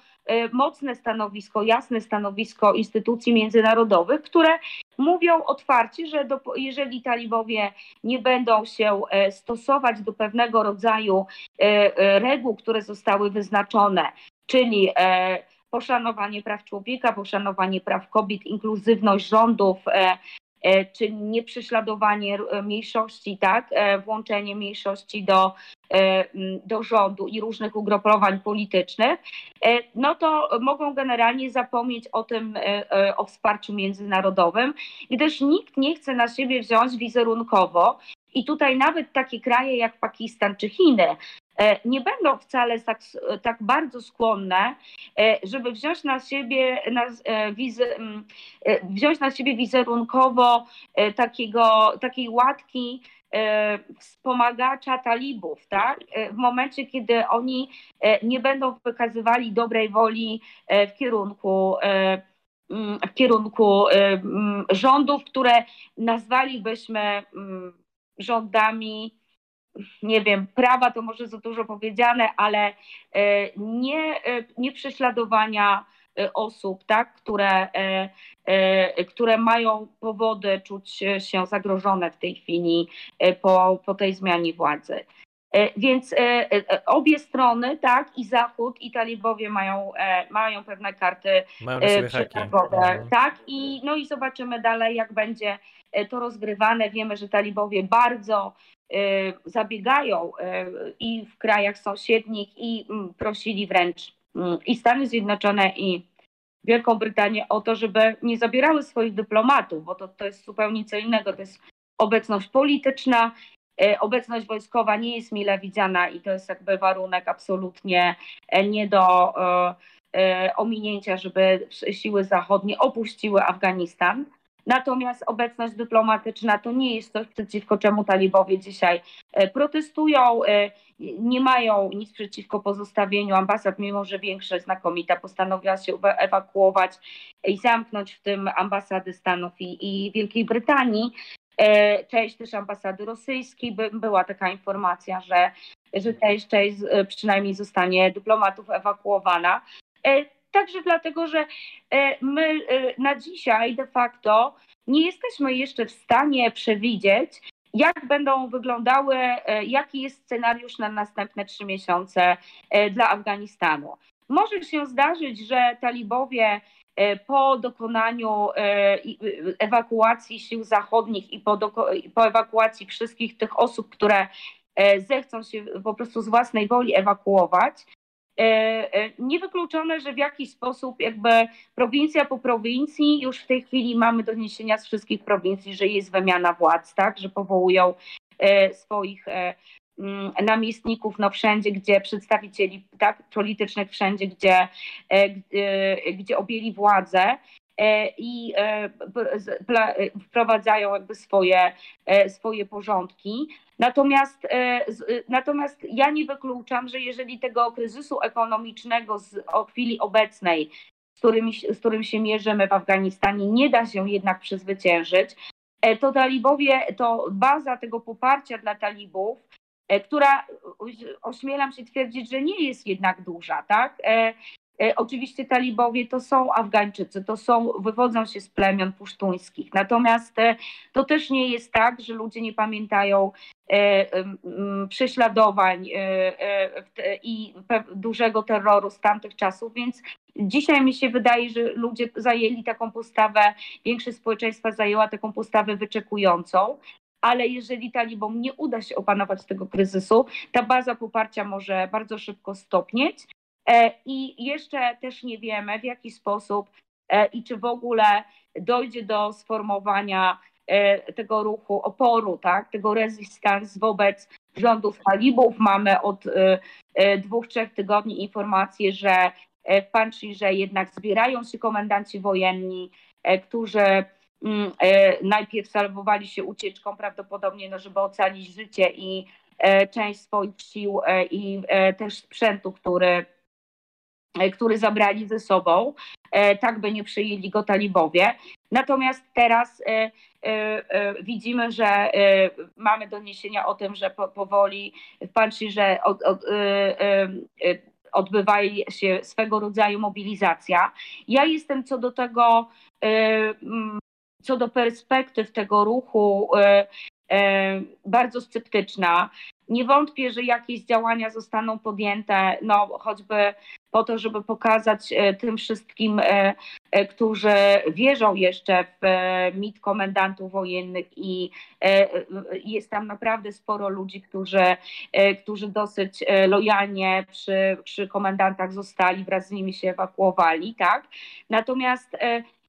mocne stanowisko, jasne stanowisko instytucji międzynarodowych, które mówią otwarcie, że do, jeżeli talibowie nie będą się stosować do pewnego rodzaju reguł, które zostały wyznaczone, czyli poszanowanie praw człowieka, poszanowanie praw kobiet, inkluzywność rządów, e, e, czy nieprześladowanie e, mniejszości, tak, włączenie mniejszości do, do rządu i różnych ugrupowań politycznych, no to mogą generalnie zapomnieć o tym, o wsparciu międzynarodowym, gdyż nikt nie chce na siebie wziąć wizerunkowo. I tutaj nawet takie kraje jak Pakistan czy Chiny nie będą wcale tak, tak bardzo skłonne, e, żeby wziąć na siebie, na, e, wziąć na siebie wizerunkowo takiego, takiej łatki wspomagacza talibów, tak? W momencie, kiedy oni nie będą wykazywali dobrej woli w kierunku w kierunku rządów, które nazwalibyśmy rządami nie wiem, prawa to może za dużo powiedziane, ale e, nie, e, nie prześladowania e, osób, tak, które, które mają powody czuć się zagrożone w tej chwili po, po tej zmianie władzy. Więc obie strony, tak, i Zachód, i talibowie mają, mają pewne karty przetargowe, mhm. tak, i, no i zobaczymy dalej, jak będzie to rozgrywane. Wiemy, że talibowie bardzo zabiegają i w krajach sąsiednich i mm, prosili wręcz mm, i Stany Zjednoczone i Wielką Brytanię o to, żeby nie zabierały swoich dyplomatów, bo to, to jest zupełnie co innego. To jest obecność polityczna, obecność wojskowa nie jest mile widziana i to jest jakby warunek absolutnie e, nie do e, e, ominięcia, żeby siły zachodnie opuściły Afganistan. Natomiast obecność dyplomatyczna to nie jest coś, przeciwko czemu talibowie dzisiaj e, protestują. E, nie mają nic przeciwko pozostawieniu ambasad, mimo że większość znakomita postanowiła się ewakuować i zamknąć w tym ambasady Stanów i, i Wielkiej Brytanii. E, część też ambasady rosyjskiej, by, była taka informacja, że, że część, część przynajmniej zostanie dyplomatów ewakuowana. Także dlatego, że e, my e, na dzisiaj de facto nie jesteśmy jeszcze w stanie przewidzieć, jak będą wyglądały, e, jaki jest scenariusz na następne trzy miesiące dla Afganistanu. Może się zdarzyć, że talibowie po dokonaniu ewakuacji sił zachodnich i po, po ewakuacji wszystkich tych osób, które zechcą się po prostu z własnej woli ewakuować, E, e, niewykluczone, że w jakiś sposób jakby prowincja po prowincji, już w tej chwili mamy doniesienia z wszystkich prowincji, że jest wymiana władz, tak, że powołują e, swoich namiestników no wszędzie, gdzie przedstawicieli tak, politycznych, wszędzie, gdzie, gdzie objęli władzę i wprowadzają jakby swoje, swoje porządki. Natomiast, e, natomiast ja nie wykluczam, że jeżeli tego kryzysu ekonomicznego z, o chwili obecnej, z którym, z którym się mierzymy w Afganistanie, nie da się jednak przezwyciężyć, e, to talibowie, to baza tego poparcia dla talibów, e, która ośmielam się twierdzić, że nie jest jednak duża, tak? Oczywiście talibowie to są Afgańczycy, to są, wywodzą się z plemion pusztuńskich. Natomiast to też nie jest tak, że ludzie nie pamiętają prześladowań i dużego terroru z tamtych czasów, więc dzisiaj mi się wydaje, że ludzie zajęli taką postawę, większość społeczeństwa zajęła taką postawę wyczekującą ale jeżeli talibom nie uda się opanować tego kryzysu, ta baza poparcia może bardzo szybko stopnieć. E, I jeszcze też nie wiemy, w jaki sposób e, i czy w ogóle dojdzie do sformowania e, tego ruchu oporu, tak, tego resistance wobec rządów talibów. Mamy od dwóch, trzech tygodni informacje, że w Panjshirze jednak zbierają się komendanci wojenni, którzy najpierw salwowali się ucieczką prawdopodobnie, no, żeby ocalić życie i e, część swoich sił e, i też sprzętu, który, który zabrali ze sobą, tak by nie przyjęli go talibowie. Natomiast teraz widzimy, że mamy doniesienia o tym, że powoli w Panjshirze od, od, odbywa się swego rodzaju mobilizacja. Ja jestem co do tego co do perspektyw tego ruchu e, e, bardzo sceptyczna. Nie wątpię, że jakieś działania zostaną podjęte, no choćby po to, żeby pokazać e, tym wszystkim, którzy wierzą jeszcze w mit komendantów wojennych i jest tam naprawdę sporo ludzi, którzy, którzy dosyć lojalnie przy, przy komendantach zostali, wraz z nimi się ewakuowali, tak? Natomiast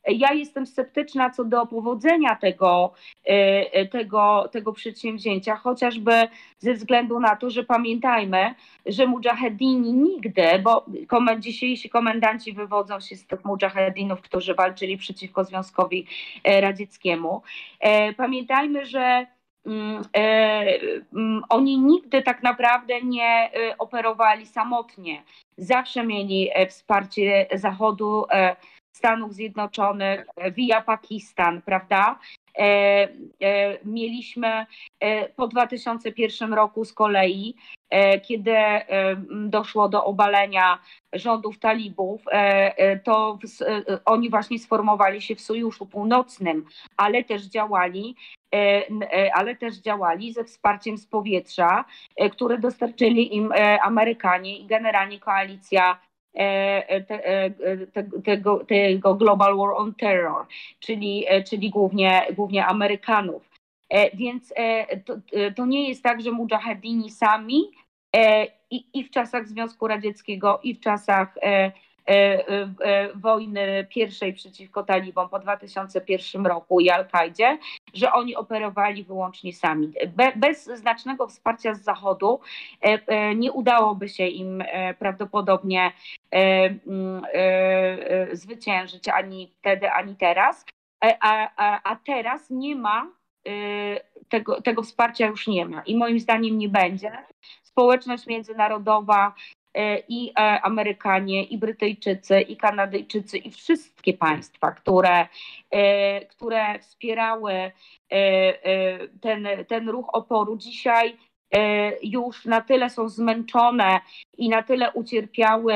ja jestem sceptyczna co do powodzenia tego, e, e, tego, tego przedsięwzięcia, chociażby ze względu na to, że pamiętajmy, że mujahedini nigdy, bo dzisiejsi komendanci wywodzą się z tych mujahedinów, którzy walczyli przeciwko Związkowi e, Radzieckiemu. Pamiętajmy, że mm, mm, oni nigdy tak naprawdę nie operowali samotnie. Zawsze mieli wsparcie Zachodu, Stanów Zjednoczonych, via Pakistan, prawda? E, e, mieliśmy e, po 2001 roku z kolei, kiedy doszło do obalenia rządów talibów, to oni właśnie sformowali się w Sojuszu Północnym, ale też działali, ale też działali ze wsparciem z powietrza, które dostarczyli im Amerykanie i generalnie koalicja E, e, e, tego, tego Global War on Terror, czyli, czyli głównie, głównie Amerykanów. Więc to, to nie jest tak, że mujahedini sami i, i w czasach Związku Radzieckiego, i w czasach E, e, wojny pierwszej przeciwko talibom po 2001 roku i Al-Kaidzie, że oni operowali wyłącznie sami. Be, bez znacznego wsparcia z Zachodu e, nie udałoby się im prawdopodobnie mm, zwyciężyć ani wtedy, ani teraz. A, a, a teraz nie ma tego, tego wsparcia już nie ma i moim zdaniem nie będzie. Społeczność międzynarodowa E, i e, Amerykanie, i Brytyjczycy, i Kanadyjczycy, i wszystkie państwa, które, e, które wspierały ten, ten ruch oporu, dzisiaj już na tyle są zmęczone i na tyle ucierpiały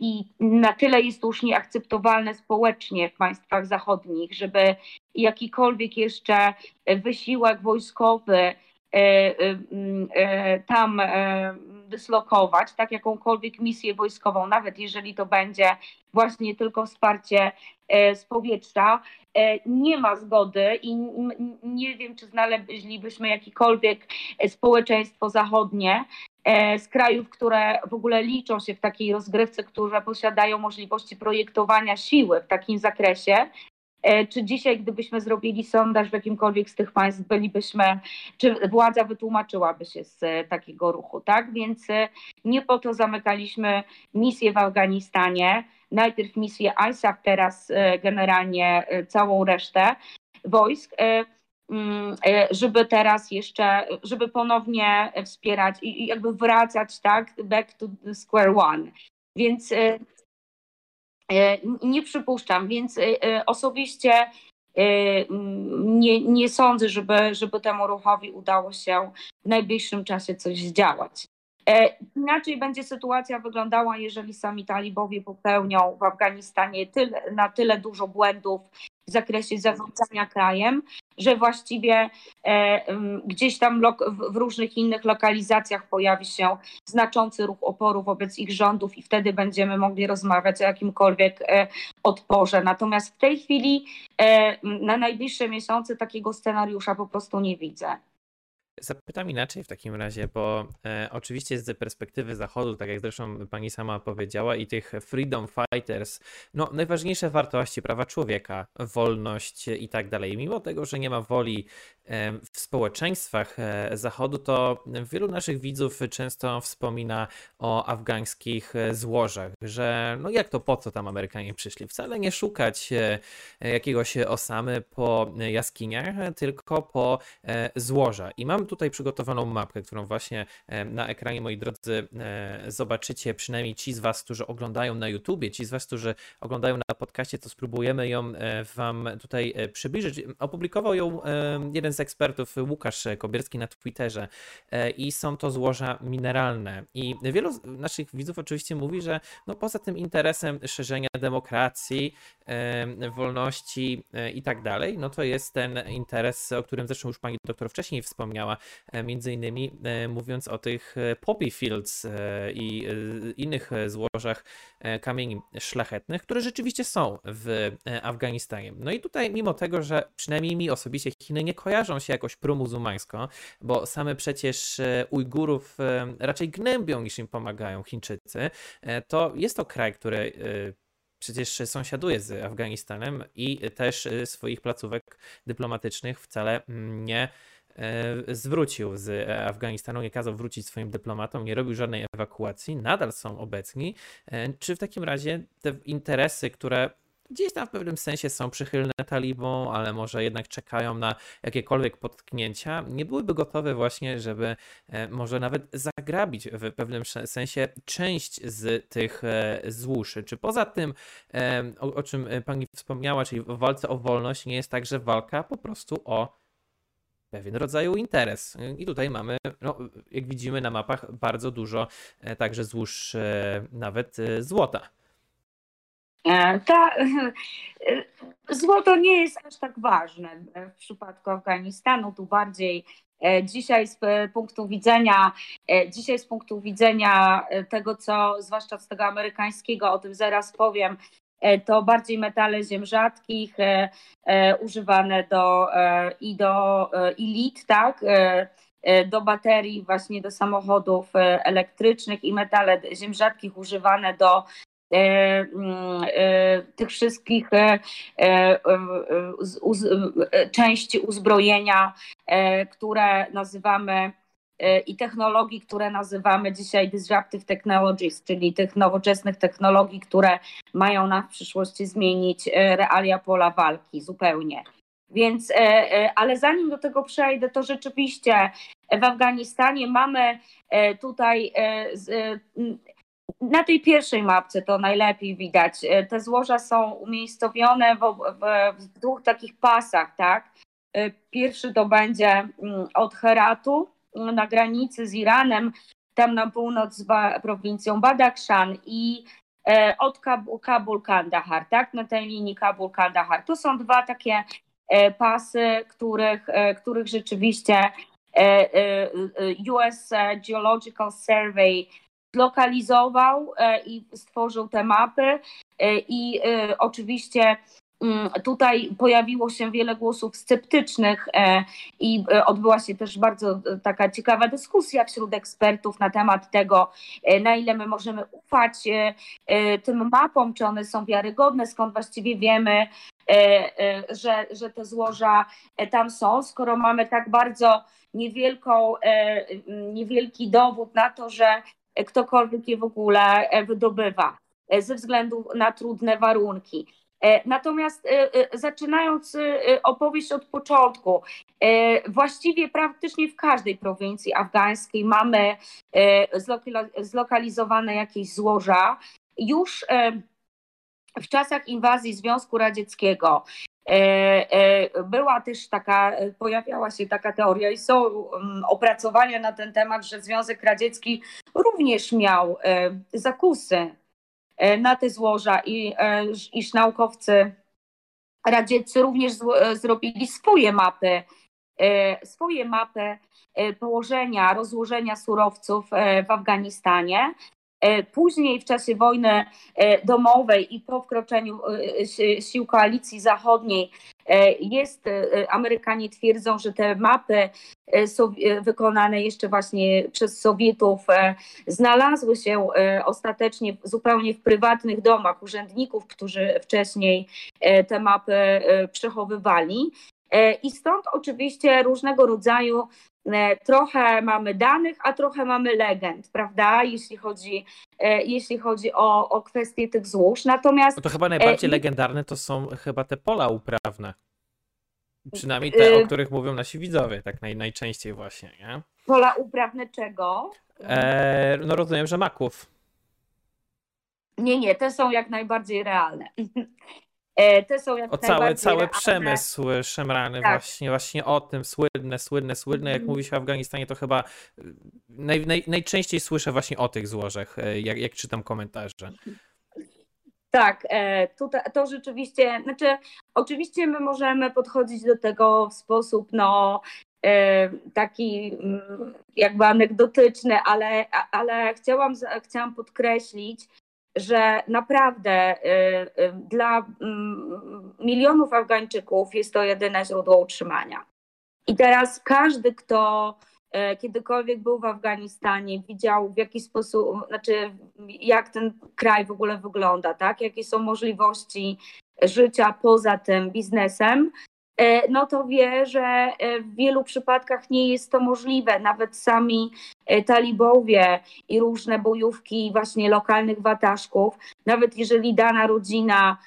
i na tyle jest to już nieakceptowalne społecznie w państwach zachodnich, żeby jakikolwiek jeszcze wysiłek wojskowy tam dyslokować, tak jakąkolwiek misję wojskową, nawet jeżeli to będzie właśnie tylko wsparcie e, z powietrza, e, nie ma zgody i nie wiem, czy znaleźlibyśmy jakiekolwiek e, społeczeństwo zachodnie z krajów, które w ogóle liczą się w takiej rozgrywce, które posiadają możliwości projektowania siły w takim zakresie, E, czy dzisiaj, gdybyśmy zrobili sondaż w jakimkolwiek z tych państw, bylibyśmy, czy władza wytłumaczyłaby się z e, takiego ruchu, tak? Więc e, nie po to zamykaliśmy misję w Afganistanie, najpierw misję ISAF, teraz generalnie całą resztę wojsk mm, żeby teraz jeszcze, żeby ponownie wspierać i jakby wracać, tak, back to square one. Więc E, nie przypuszczam, więc e, e, osobiście nie, nie sądzę, żeby, żeby temu ruchowi udało się w najbliższym czasie coś zdziałać. Inaczej będzie sytuacja wyglądała, jeżeli sami talibowie popełnią w Afganistanie tyle, na tyle dużo błędów w zakresie zarządzania krajem, że właściwie e, gdzieś tam w różnych innych lokalizacjach pojawi się znaczący ruch oporu wobec ich rządów i wtedy będziemy mogli rozmawiać o jakimkolwiek e, odporze. Natomiast w tej chwili e, na najbliższe miesiące takiego scenariusza po prostu nie widzę. Zapytam inaczej w takim razie, bo e, oczywiście z perspektywy Zachodu, tak jak zresztą pani sama powiedziała, i tych freedom fighters, no najważniejsze wartości, prawa człowieka, wolność i tak dalej. Mimo tego, że nie ma woli e, w społeczeństwach e, Zachodu, to wielu naszych widzów często wspomina o afgańskich e, złożach, że no jak to po co tam Amerykanie przyszli? Wcale nie szukać e, jakiegoś osamy po jaskiniach, tylko po e, złoża. I mam tutaj przygotowaną mapkę, którą właśnie e, na ekranie, moi drodzy, e, zobaczycie. Przynajmniej ci z Was, którzy oglądają na YouTubie, ci z Was, którzy oglądają na podcaście, to spróbujemy ją e, Wam tutaj przybliżyć. Opublikował ją jeden z ekspertów, Łukasz Kobierski, na Twitterze. I są to złoża mineralne. I wielu naszych widzów oczywiście mówi, że no poza tym interesem szerzenia demokracji, wolności i tak dalej, no to jest ten interes, o którym zresztą już pani doktor wcześniej wspomniała, między innymi e, mówiąc o tych e, poppy fields i innych złożach kamieni szlachetnych, które rzeczywiście są w Afganistanie. No i tutaj mimo tego, że przynajmniej mi osobiście Chiny nie kojarzą się jakoś promuzułmańsko, bo same przecież Ujgurów raczej gnębią niż im pomagają Chińczycy, to jest to kraj, który przecież sąsiaduje z Afganistanem i też swoich placówek dyplomatycznych wcale mm, nie E, zwrócił z Afganistanu, nie kazał wrócić swoim dyplomatom, nie robił żadnej ewakuacji, nadal są obecni. E, czy w takim razie te interesy, które gdzieś tam w pewnym sensie są przychylne talibom, ale może jednak czekają na jakiekolwiek potknięcia, nie byłyby gotowe właśnie, żeby e, może nawet zagrabić w pewnym sensie część z tych złóż. Czy poza tym, o, o czym pani wspomniała, czyli w walce o wolność, nie jest tak, że walka po prostu o pewien rodzaju interes. I tutaj mamy, no, jak widzimy na mapach, bardzo dużo e, także złóż e, nawet e, złota. Ta, *laughs* złoto nie jest aż tak ważne w przypadku Afganistanu, tu bardziej dzisiaj z punktu widzenia dzisiaj z punktu widzenia tego, co zwłaszcza z tego amerykańskiego, o tym zaraz powiem, to bardziej metale ziem rzadkich, e, e, używane do, i do i lit, tak? do baterii, właśnie do samochodów elektrycznych i metale ziem rzadkich używane do mm, tych wszystkich części uzbrojenia, które nazywamy E, i technologii, które nazywamy dzisiaj disruptive technologies, czyli tych nowoczesnych technologii, które mają nam w przyszłości zmienić e, realia pola walki zupełnie. Więc, e, ale zanim do tego przejdę, to rzeczywiście w Afganistanie mamy tutaj na tej pierwszej mapce to najlepiej widać. Te złoża są umiejscowione w, w, w dwóch takich pasach, tak? Pierwszy to będzie mm, od Heratu, na granicy z Iranem, tam na północ z prowincją Badakhshan i e, od Kabul, Kandahar, tak, na tej linii Kabul Kandahar. To są dwa takie e, pasy, których, e, których rzeczywiście US Geological Survey zlokalizował i stworzył te mapy i oczywiście tutaj pojawiło się wiele głosów sceptycznych e, i e, odbyła się też bardzo e, taka ciekawa dyskusja wśród ekspertów na temat tego, na ile my możemy ufać tym mapom, czy one są wiarygodne, skąd właściwie wiemy, że, że te złoża tam są, skoro mamy tak bardzo niewielką, niewielki dowód na to, że ktokolwiek je w ogóle wydobywa ze względu na trudne warunki. E, natomiast e, e, zaczynając opowieść od początku, właściwie praktycznie w każdej prowincji afgańskiej mamy zlokalizowane jakieś złoża. Już w czasach inwazji Związku Radzieckiego Była też taka, pojawiała się taka teoria i są mm, opracowania na ten temat, że Związek Radziecki również miał zakusy na te złoża i iż naukowcy radzieccy również zrobili swoje mapy, swoje mapy położenia, rozłożenia surowców w Afganistanie. E, później w czasie wojny e, domowej i po wkroczeniu e, sił koalicji zachodniej jest, Amerykanie twierdzą, że te mapy wykonane jeszcze właśnie przez Sowietów znalazły się ostatecznie zupełnie w prywatnych domach urzędników, którzy wcześniej te mapy przechowywali. I stąd oczywiście różnego rodzaju E, trochę mamy danych, a trochę mamy legend, prawda, jeśli chodzi, e, jeśli chodzi o, o kwestie tych złóż. Natomiast. No to chyba najbardziej e... legendarne to są chyba te pola uprawne. Przynajmniej te, o e, których mówią nasi widzowie, tak naj, najczęściej właśnie, nie? Pola uprawne czego? E, no rozumiem, że maków. Nie, nie, te są jak najbardziej realne. *laughs* E, te są jak o cały, cały przemysł szemrany tak. właśnie, właśnie o tym, słynne, słynne, słynne, jak mm. mówi się o Afganistanie, to chyba y, naj, naj, najczęściej słyszę właśnie o tych złożach, e, jak, jak czytam komentarze. Tak, e, tutaj, to rzeczywiście, znaczy oczywiście my możemy podchodzić do tego w sposób no, taki mm, jakby anegdotyczny, ale, ale chciałam, chciałam podkreślić, że naprawdę y, y, dla mm, milionów Afgańczyków jest to jedyne źródło utrzymania. I teraz każdy, kto y, kiedykolwiek był w Afganistanie, widział w jaki sposób, znaczy jak ten kraj w ogóle wygląda, tak? jakie są możliwości życia poza tym biznesem, no to wie, że e, w wielu przypadkach nie jest to możliwe. Nawet sami e, talibowie i różne bojówki właśnie lokalnych wataszków, nawet jeżeli dana rodzina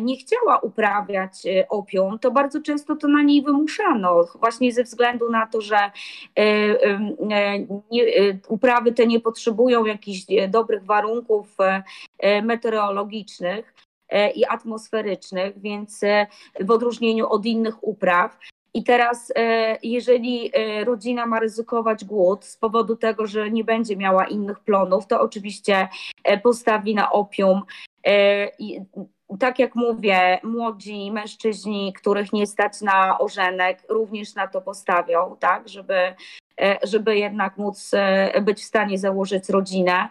nie chciała uprawiać opium, to bardzo często to na niej wymuszano, właśnie ze względu na to, że uprawy te nie potrzebują jakichś dobrych warunków meteorologicznych E, i atmosferycznych, więc e, w odróżnieniu od innych upraw. I teraz, e, jeżeli rodzina ma ryzykować głód z powodu tego, że nie będzie miała innych plonów, to oczywiście postawi na opium. I tak jak mówię, młodzi mężczyźni, których nie stać na ożenek, również na to postawią, tak, żeby, żeby jednak móc być w stanie założyć rodzinę.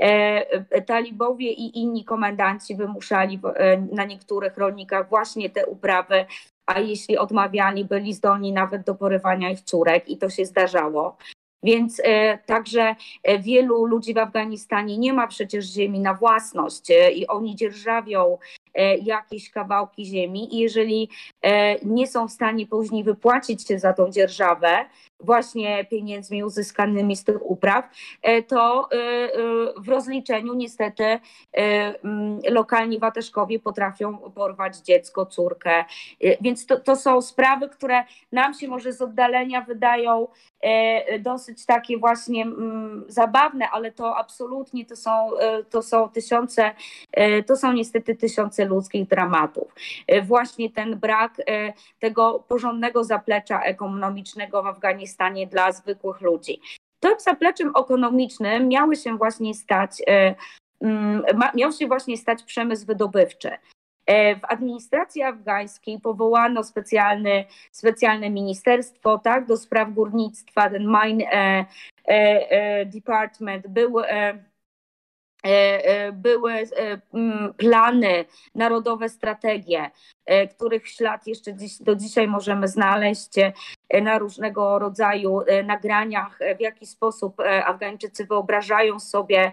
E, talibowie i inni komendanci wymuszali e, na niektórych rolnikach właśnie te uprawy, a jeśli odmawiali, byli zdolni nawet do porywania ich córek i to się zdarzało. Więc e, także wielu ludzi w Afganistanie nie ma przecież ziemi na własność e, i oni dzierżawią e, jakieś kawałki ziemi i jeżeli e, nie są w stanie później wypłacić się za tą dzierżawę, właśnie pieniędzmi uzyskanymi z tych upraw, e, to e, w rozliczeniu niestety mm, lokalni wateszkowie potrafią porwać dziecko, córkę. Więc to, to są sprawy, które nam się może z oddalenia wydają dosyć takie właśnie mm, zabawne, ale to absolutnie to są, to są tysiące, to są niestety tysiące ludzkich dramatów. Właśnie ten brak tego porządnego zaplecza ekonomicznego w Afganistanie stanie dla zwykłych ludzi. Tym zapleczem ekonomicznym miały się właśnie stać, e, mm, miał się właśnie stać przemysł wydobywczy. E, w administracji afgańskiej powołano specjalny, specjalne ministerstwo tak, do spraw górnictwa, ten Mine e, Department był E, e, były e, plany, narodowe strategie, których ślad jeszcze dziś, do dzisiaj możemy znaleźć na różnego rodzaju nagraniach, w jaki sposób Afgańczycy wyobrażają sobie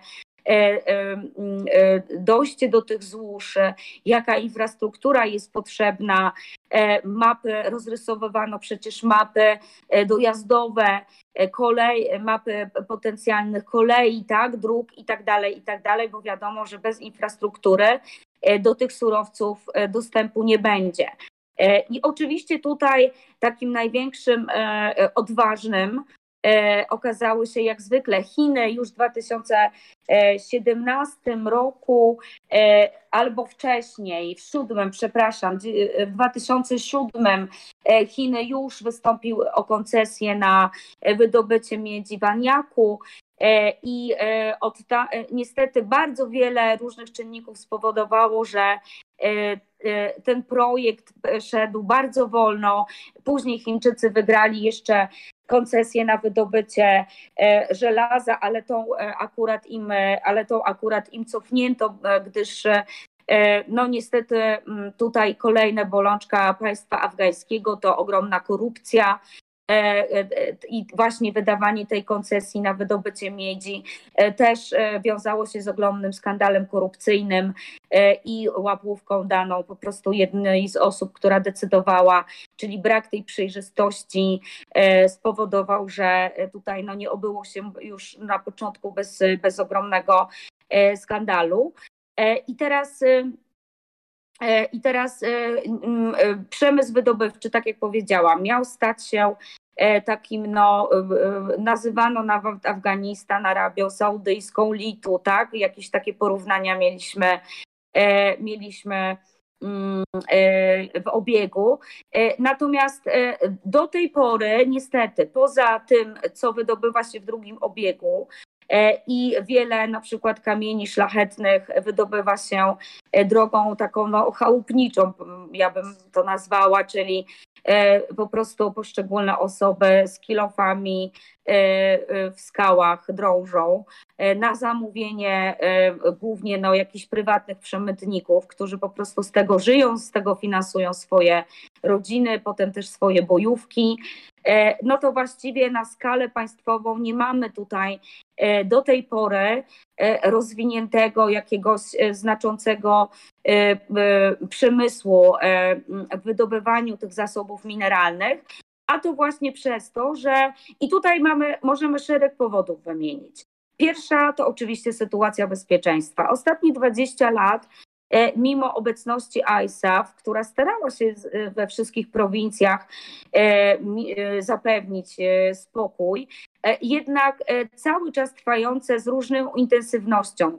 dojście do tych złóż, jaka infrastruktura jest potrzebna. Mapy, rozrysowywano przecież mapy dojazdowe, kolej, mapy potencjalnych kolei, tak, dróg i tak dalej, i tak dalej, bo wiadomo, że bez infrastruktury do tych surowców dostępu nie będzie. I oczywiście tutaj takim największym odważnym okazały się jak zwykle Chiny już w 2017 roku albo wcześniej, w siódmym, przepraszam, w 2007 Chiny już wystąpiły o koncesję na wydobycie miedzi waniaku. I od ta, niestety bardzo wiele różnych czynników spowodowało, że ten projekt szedł bardzo wolno. Później Chińczycy wygrali jeszcze koncesję na wydobycie e, żelaza, ale tą e, akurat im, e, ale to akurat im cofnięto, gdyż no niestety tutaj kolejna bolączka państwa afgańskiego to ogromna korupcja, E, e, i właśnie wydawanie tej koncesji na wydobycie miedzi e, też wiązało się z ogromnym skandalem korupcyjnym i łapówką daną po prostu jednej z osób, która decydowała, czyli brak tej przejrzystości spowodował, że tutaj no nie obyło się już na początku bez, bez ogromnego skandalu. I teraz i teraz przemysł wydobywczy, tak jak powiedziałam, miał stać się E, takim, no, nazywano nawet Afganistan Arabią Saudyjską, Litu, tak? Jakieś takie porównania mieliśmy, e, mieliśmy mm, e, w obiegu. Natomiast do tej pory, niestety, poza tym, co wydobywa się w drugim obiegu, i wiele na przykład kamieni szlachetnych wydobywa się drogą taką no, chałupniczą, ja bym to nazwała, czyli E, po prostu poszczególne osoby z kilofami e, e, w skałach drążą na zamówienie głównie no, jakichś prywatnych przemytników, którzy po prostu z tego żyją, z tego finansują swoje rodziny, potem też swoje bojówki. No to właściwie na skalę państwową nie mamy tutaj do tej pory rozwiniętego jakiegoś znaczącego przemysłu w wydobywaniu tych zasobów mineralnych, a to właśnie przez to, że i tutaj mamy, możemy szereg powodów wymienić. Pierwsza to oczywiście sytuacja bezpieczeństwa. Ostatnie 20 lat E, mimo obecności ISAF, która starała się e, we wszystkich prowincjach e, zapewnić spokój, jednak cały czas trwające z różną intensywnością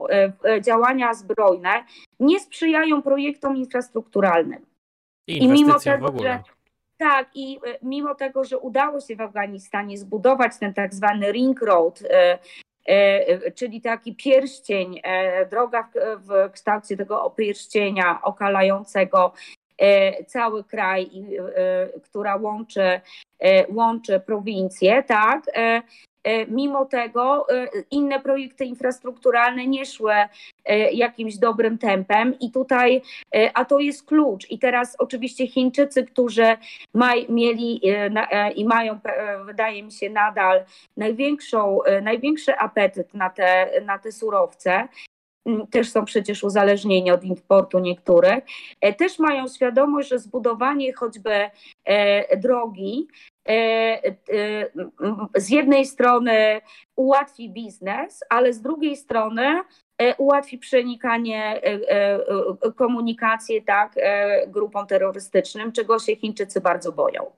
działania zbrojne nie sprzyjają projektom infrastrukturalnym. I, I mimo tego, że tak, i mimo tego, że udało się w Afganistanie zbudować ten tak zwany ring road, E, czyli taki pierścień, e, droga w kształcie tego pierścienia okalającego e, cały kraj, która łączy, łączy prowincje, tak, E, mimo tego e, inne projekty infrastrukturalne nie szły e, jakimś dobrym tempem. I tutaj, a to jest klucz. I teraz oczywiście Chińczycy, którzy maj, mieli i mają, wydaje mi się, nadal największą, największy apetyt na te, na te surowce, też są przecież uzależnieni od importu niektórych, też mają świadomość, że zbudowanie choćby drogi E, e, z jednej strony ułatwi biznes, ale z drugiej strony e, ułatwi przenikanie, komunikację tak, grupom terrorystycznym, czego się Chińczycy bardzo boją.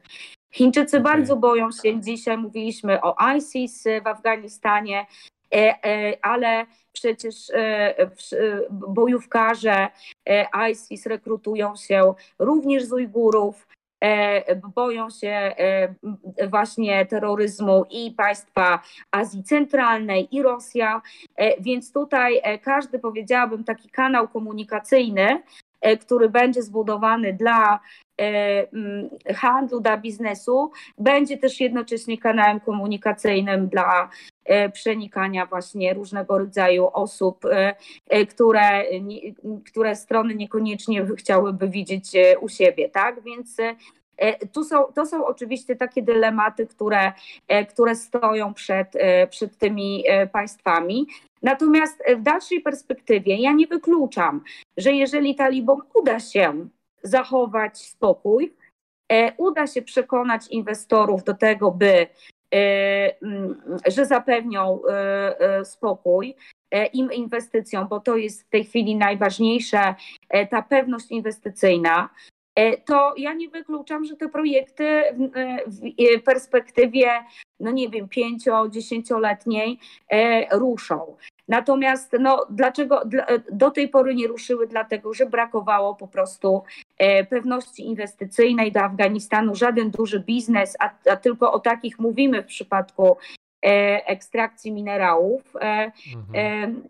Chińczycy okay. bardzo boją się, dzisiaj mówiliśmy o ISIS w Afganistanie, ale przecież bojówkarze ISIS rekrutują się również z Ujgurów, E, boją się e, właśnie terroryzmu i państwa Azji Centralnej i Rosja, e, więc tutaj każdy, powiedziałabym, taki kanał komunikacyjny, który będzie zbudowany dla handlu, dla biznesu, będzie też jednocześnie kanałem komunikacyjnym dla przenikania właśnie różnego rodzaju osób, które, które strony niekoniecznie chciałyby widzieć u siebie, tak? Więc tu są, to są oczywiście takie dylematy, które, które stoją przed, przed tymi państwami. Natomiast w dalszej perspektywie ja nie wykluczam, że jeżeli talibom uda się zachować spokój, uda się przekonać inwestorów do tego, by że zapewnią e, e, spokój e, im inwestycjom, bo to jest w tej chwili najważniejsze, ta pewność inwestycyjna. to ja nie wykluczam, że te projekty w perspektywie, no nie wiem, pięcio, dziesięcioletniej ruszą. Natomiast no, dlaczego do tej pory nie ruszyły? Dlatego, że brakowało po prostu e, pewności inwestycyjnej do Afganistanu. Żaden duży biznes, a, a tylko o takich mówimy w przypadku e, ekstrakcji minerałów. E, mhm.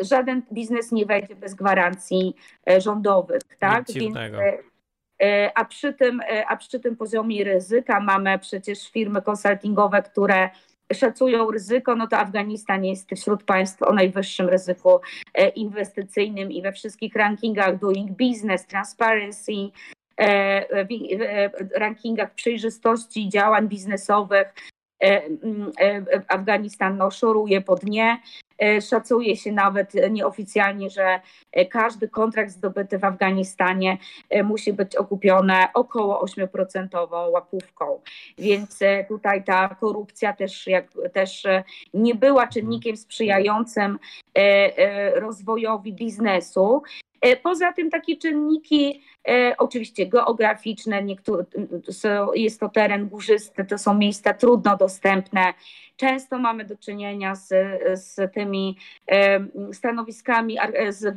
Żaden biznes nie wejdzie bez gwarancji rządowych. Tak? Więc, a przy, tym, a przy tym poziomie ryzyka mamy przecież firmy konsultingowe, które szacują ryzyko, no to Afganistan jest wśród państw o najwyższym ryzyku e, inwestycyjnym i we wszystkich rankingach Doing Business, Transparency, e, e, rankingach przejrzystości działań biznesowych Afganistan no, szoruje po dnie. E, szacuje się nawet nieoficjalnie, że e, każdy kontrakt zdobyty w Afganistanie e, musi być okupiony około 8% łapówką. Więc tutaj ta korupcja też, jak, też nie była czynnikiem sprzyjającym rozwojowi biznesu. Poza tym takie czynniki, oczywiście geograficzne, niektóre, jest to teren górzysty, to są miejsca trudno dostępne, Często mamy do czynienia z, z tymi stanowiskami, z, e,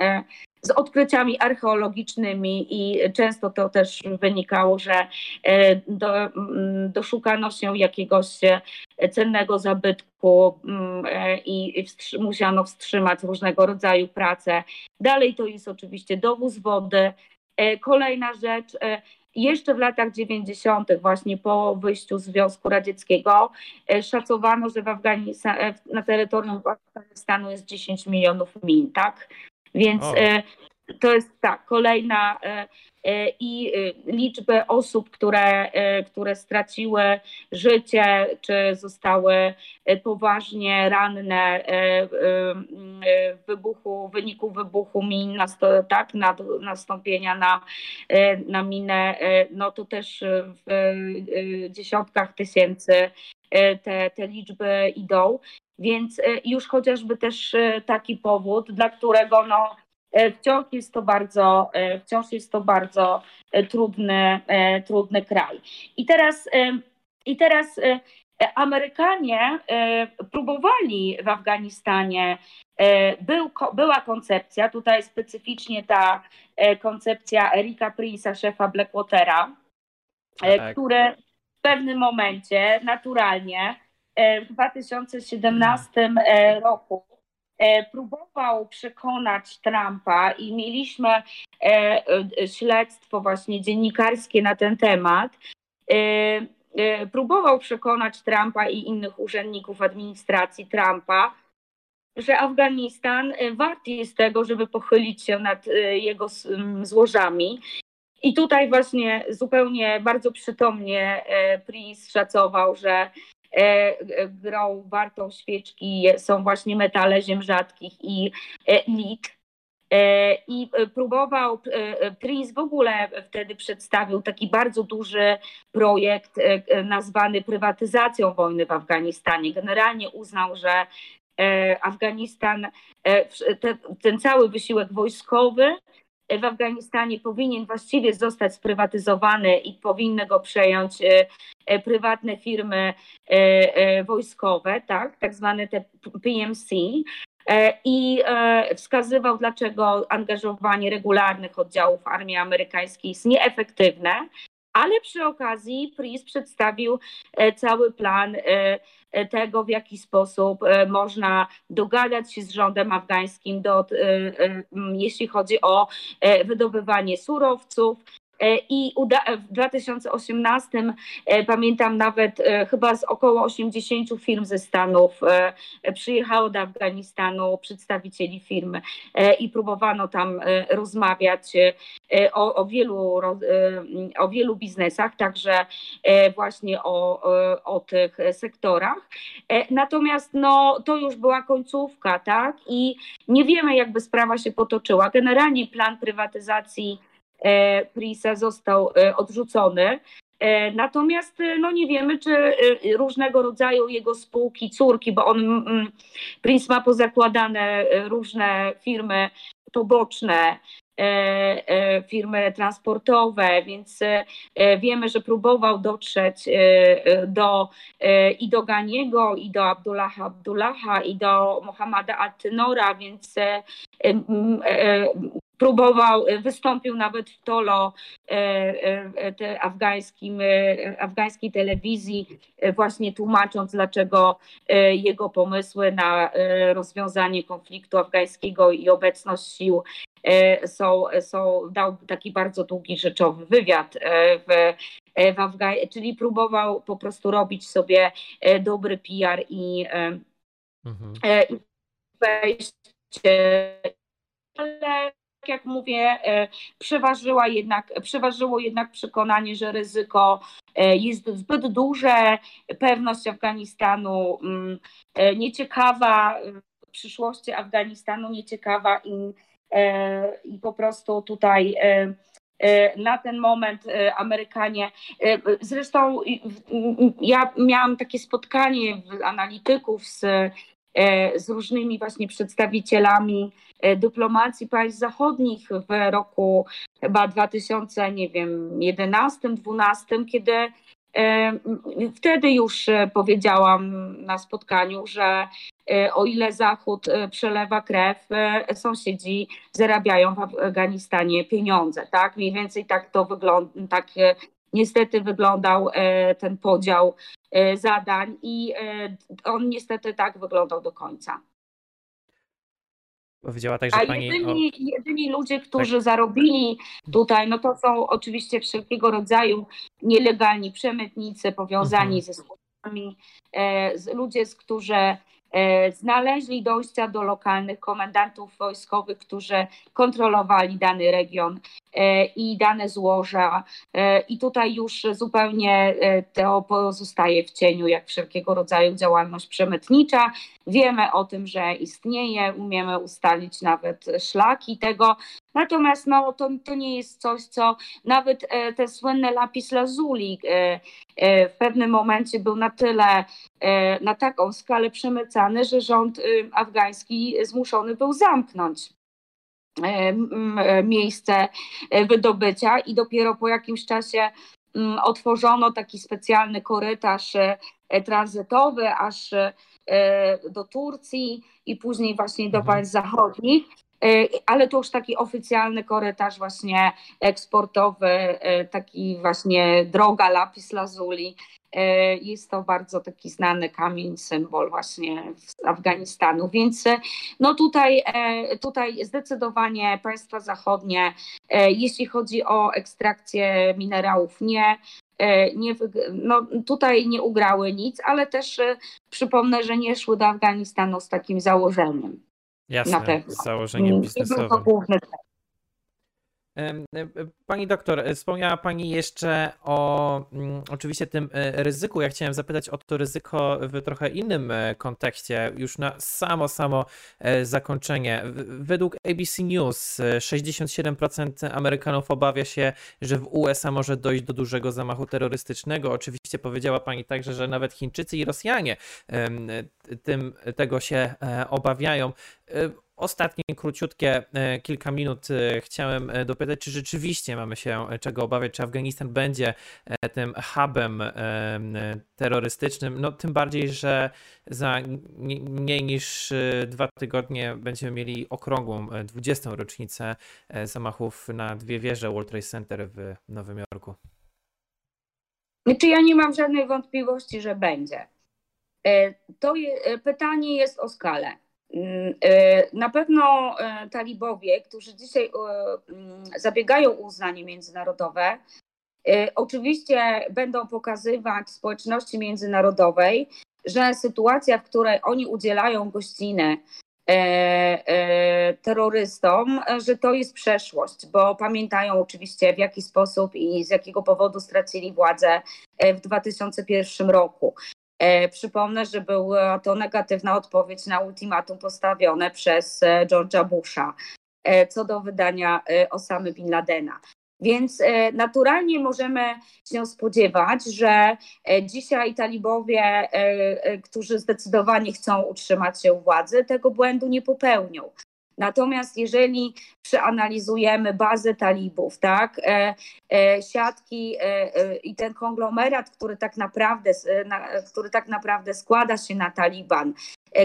e, z odkryciami archeologicznymi i często to też wynikało, że e, do, doszukano się jakiegoś cennego zabytku i musiano wstrzymać różnego rodzaju prace. Dalej to jest oczywiście dowóz wody. Kolejna rzecz, jeszcze w latach 90., właśnie po wyjściu z Związku Radzieckiego, e, szacowano, że w Afganistanie, e, na terytorium Afganistanu jest 10 milionów min, tak? Więc o. E, to jest tak, kolejna E, i e, liczbę osób, które, e, które straciły życie, czy zostały poważnie ranne w wybuchu, w wyniku wybuchu min, tak, nastąpienia na, na minę, no to też w dziesiątkach tysięcy te, te liczby idą. Więc już chociażby też taki powód, dla którego no, E, wciąż jest to bardzo, e, wciąż jest to bardzo e, trudny, trudny kraj. I teraz, i teraz Amerykanie próbowali w Afganistanie, był, była koncepcja, tutaj specyficznie ta koncepcja Erika Prince'a, szefa Blackwatera, tak. który w pewnym momencie naturalnie w 2017 roku E, próbował przekonać Trumpa i mieliśmy e, e, śledztwo właśnie dziennikarskie na ten temat. Próbował przekonać Trumpa i innych urzędników administracji Trumpa, że Afganistan wart jest tego, żeby pochylić się nad jego złożami. I tutaj właśnie zupełnie bardzo przytomnie Prince szacował, że E, e, grą wartą świeczki są właśnie metale ziem rzadkich i e, lit. I próbował, Prince w ogóle wtedy przedstawił taki bardzo duży projekt nazwany prywatyzacją wojny w Afganistanie. Generalnie uznał, że Afganistan, ten cały wysiłek wojskowy w Afganistanie powinien właściwie zostać sprywatyzowany i powinny go przejąć e, e, prywatne firmy e, wojskowe, tak, tak zwane te PMC. I wskazywał, dlaczego angażowanie regularnych oddziałów armii amerykańskiej jest nieefektywne, ale przy okazji PRIS przedstawił cały plan E, tego, w jaki sposób e, można dogadać się z rządem afgańskim, do, e, jeśli chodzi o wydobywanie surowców, E, I w 2018 e, pamiętam nawet e, chyba z około 80 firm ze Stanów przyjechało do Afganistanu przedstawicieli firmy i próbowano tam rozmawiać o, o, wielu, o wielu biznesach, także właśnie o, o tych sektorach. Natomiast no, to już była końcówka, tak? I nie wiemy, jakby sprawa się potoczyła. Generalnie plan prywatyzacji E, Prisa został e, odrzucony. E, natomiast no nie wiemy, czy różnego rodzaju jego spółki, córki, bo on, mm, Prince ma pozakładane różne firmy poboczne, firmy transportowe, więc wiemy, że próbował dotrzeć do, i do Ganiego, i do Abdullaha Abdullaha, i do Mohammada Altynora, więc próbował, e, wystąpił nawet w Tolo e, e, te afgańskim, afgańskiej telewizji, właśnie tłumacząc, dlaczego jego pomysły na rozwiązanie konfliktu afgańskiego i obecność sił są, są dał taki bardzo długi rzeczowy wywiad w, w czyli próbował po prostu robić sobie dobry PR i, mhm. i wejść ale jak mówię, e, przeważyła jednak, przeważyło jednak przekonanie, że ryzyko e, jest zbyt duże, pewność Afganistanu mm, e, nieciekawa, przyszłości Afganistanu nieciekawa i, i po prostu tutaj na ten moment Amerykanie. Zresztą ja miałam takie spotkanie analityków z z różnymi właśnie przedstawicielami e, dyplomacji państw zachodnich w roku chyba 2000, nie wiem, 11, 12, kiedy e, Wtedy już powiedziałam na spotkaniu, że o ile Zachód przelewa krew, sąsiedzi zarabiają w Afganistanie pieniądze. Tak? Mniej więcej tak to wygląda, tak niestety wyglądał ten podział E, zadań i e, on niestety tak wyglądał do końca. Powiedziała tak, że A pani... jedyni, o... jedyni ludzie, którzy tak. zarobili tutaj, no to są oczywiście wszelkiego rodzaju nielegalni przemytnicy powiązani mhm. ze służbami, e, ludzie, z którzy E, znaleźli dojścia do lokalnych komendantów wojskowych, którzy kontrolowali dany region e, i dane złoża. E, I tutaj już zupełnie to pozostaje w cieniu, jak wszelkiego rodzaju działalność przemytnicza. Wiemy o tym, że istnieje, umiemy ustalić nawet szlaki tego, Natomiast no, to, to nie jest coś, co nawet e, te słynne lapis lazuli e, e, w pewnym momencie był na tyle, na taką skalę przemycany, że rząd afgański zmuszony był zamknąć miejsce wydobycia i dopiero po jakimś czasie otworzono taki specjalny korytarz tranzytowy aż do Turcji i później właśnie do mhm. państw zachodnich. E, ale to już taki oficjalny korytarz właśnie eksportowy, e, taki właśnie droga lapis lazuli. E, jest to bardzo taki znany kamień, symbol właśnie z Afganistanu. Więc no tutaj, tutaj zdecydowanie państwa zachodnie, jeśli chodzi o ekstrakcję minerałów, nie, nie, no tutaj nie ugrały nic, ale też przypomnę, że nie szły do Afganistanu z takim założeniem. Jasne, na pewno. z założeniem biznesowym. To główny Pani doktor, e, wspomniała Pani jeszcze o mm, oczywiście tym e, ryzyku. Ja chciałem zapytać o to ryzyko w trochę innym e, kontekście, już na samo, samo zakończenie. Według ABC News 67% Amerykanów obawia się, że w USA może dojść do dużego zamachu terrorystycznego. Oczywiście powiedziała Pani także, że nawet Chińczycy i Rosjanie tym, tego się obawiają. Ostatnie, króciutkie e, kilka minut e, chciałem e, dopytać, czy rzeczywiście mamy się czego obawiać, czy Afganistan będzie tym hubem terrorystycznym, no tym bardziej, że za mniej niż dwa tygodnie będziemy mieli okrągłą 20. rocznicę zamachów na dwie wieże World Trade Center w Nowym Jorku. Czy ja nie mam żadnej wątpliwości, że będzie. To je, pytanie jest o skalę e, na pewno e, talibowie, którzy dzisiaj e, mm, zabiegają o uznanie międzynarodowe, oczywiście będą pokazywać społeczności międzynarodowej, że sytuacja, w której oni udzielają gościny terrorystom, że to jest przeszłość, bo pamiętają oczywiście w jaki sposób i z jakiego powodu stracili władzę w 2001 roku. E, przypomnę, że była to negatywna odpowiedź na ultimatum postawione przez e, George'a Busha e, co do wydania Osamy Bin Ladena. Więc naturalnie możemy się spodziewać, że dzisiaj talibowie, którzy zdecydowanie chcą utrzymać się u władzy, tego błędu nie popełnią. Natomiast jeżeli przeanalizujemy bazę talibów, tak, e, e, siatki e, i ten konglomerat, który tak naprawdę, który tak naprawdę składa się na Taliban,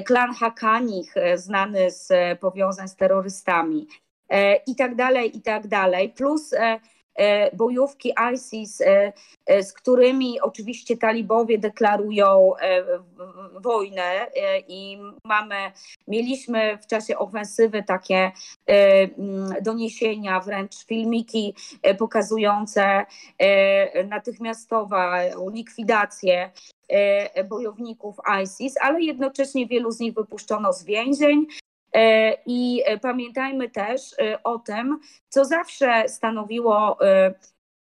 klan Hakanich, znany z powiązań z terrorystami i tak dalej, i tak dalej, plus E, bojówki ISIS, e, e, z którymi oczywiście talibowie deklarują wojnę i mamy, mieliśmy w czasie ofensywy takie doniesienia, wręcz filmiki pokazujące natychmiastową likwidację bojowników ISIS, ale jednocześnie wielu z nich wypuszczono z więzień. E, I e, pamiętajmy też e, o tym, co zawsze stanowiło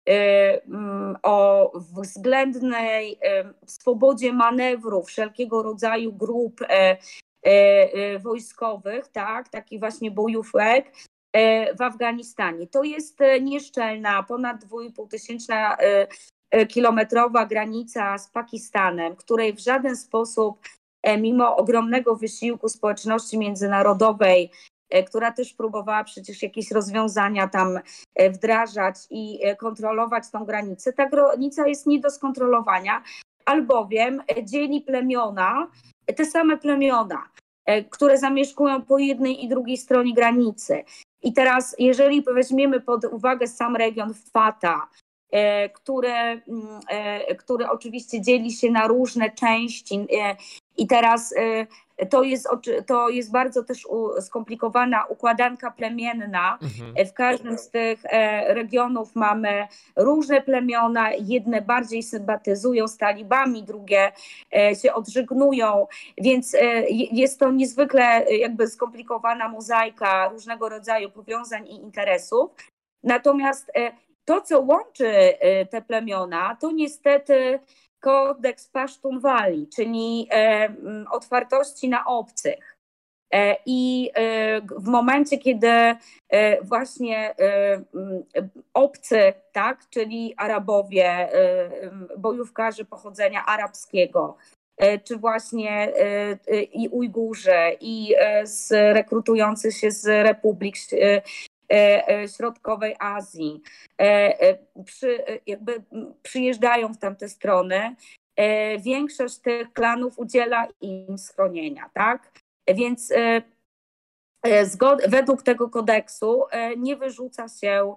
mm, o względnej swobodzie manewru wszelkiego rodzaju grup wojskowych, tak, takich właśnie bojówek w Afganistanie. To jest nieszczelna, ponad 2,5 tysięczna kilometrowa granica z Pakistanem, której w żaden sposób mimo ogromnego wysiłku społeczności międzynarodowej, e, która też próbowała przecież jakieś rozwiązania tam e, wdrażać i kontrolować tą granicę, ta granica jest nie do skontrolowania, albowiem dzieli plemiona, te same plemiona, które zamieszkują po jednej i drugiej stronie granicy. I teraz, jeżeli weźmiemy pod uwagę sam region Fata, który, mm, który oczywiście dzieli się na różne części i teraz to jest, to jest bardzo też skomplikowana układanka plemienna. Mhm. W każdym z tych e, regionów mamy różne plemiona. Jedne bardziej sympatyzują z talibami, drugie e, się odżegnują, więc e, jest to niezwykle jakby skomplikowana mozaika różnego rodzaju powiązań i interesów. Natomiast to, co łączy te plemiona, to niestety kodeks Pasztunwali, czyli e, otwartości na obcych. E, I e, w momencie, kiedy właśnie obcy, tak, czyli Arabowie, bojówkarze pochodzenia arabskiego, czy właśnie i Ujgurzy, i rekrutujący się z republik E, e, środkowej Azji, e, przy, jakby przyjeżdżają w tamte strony, większość tych klanów udziela im schronienia, tak? Więc Zgod według tego kodeksu nie wyrzuca się,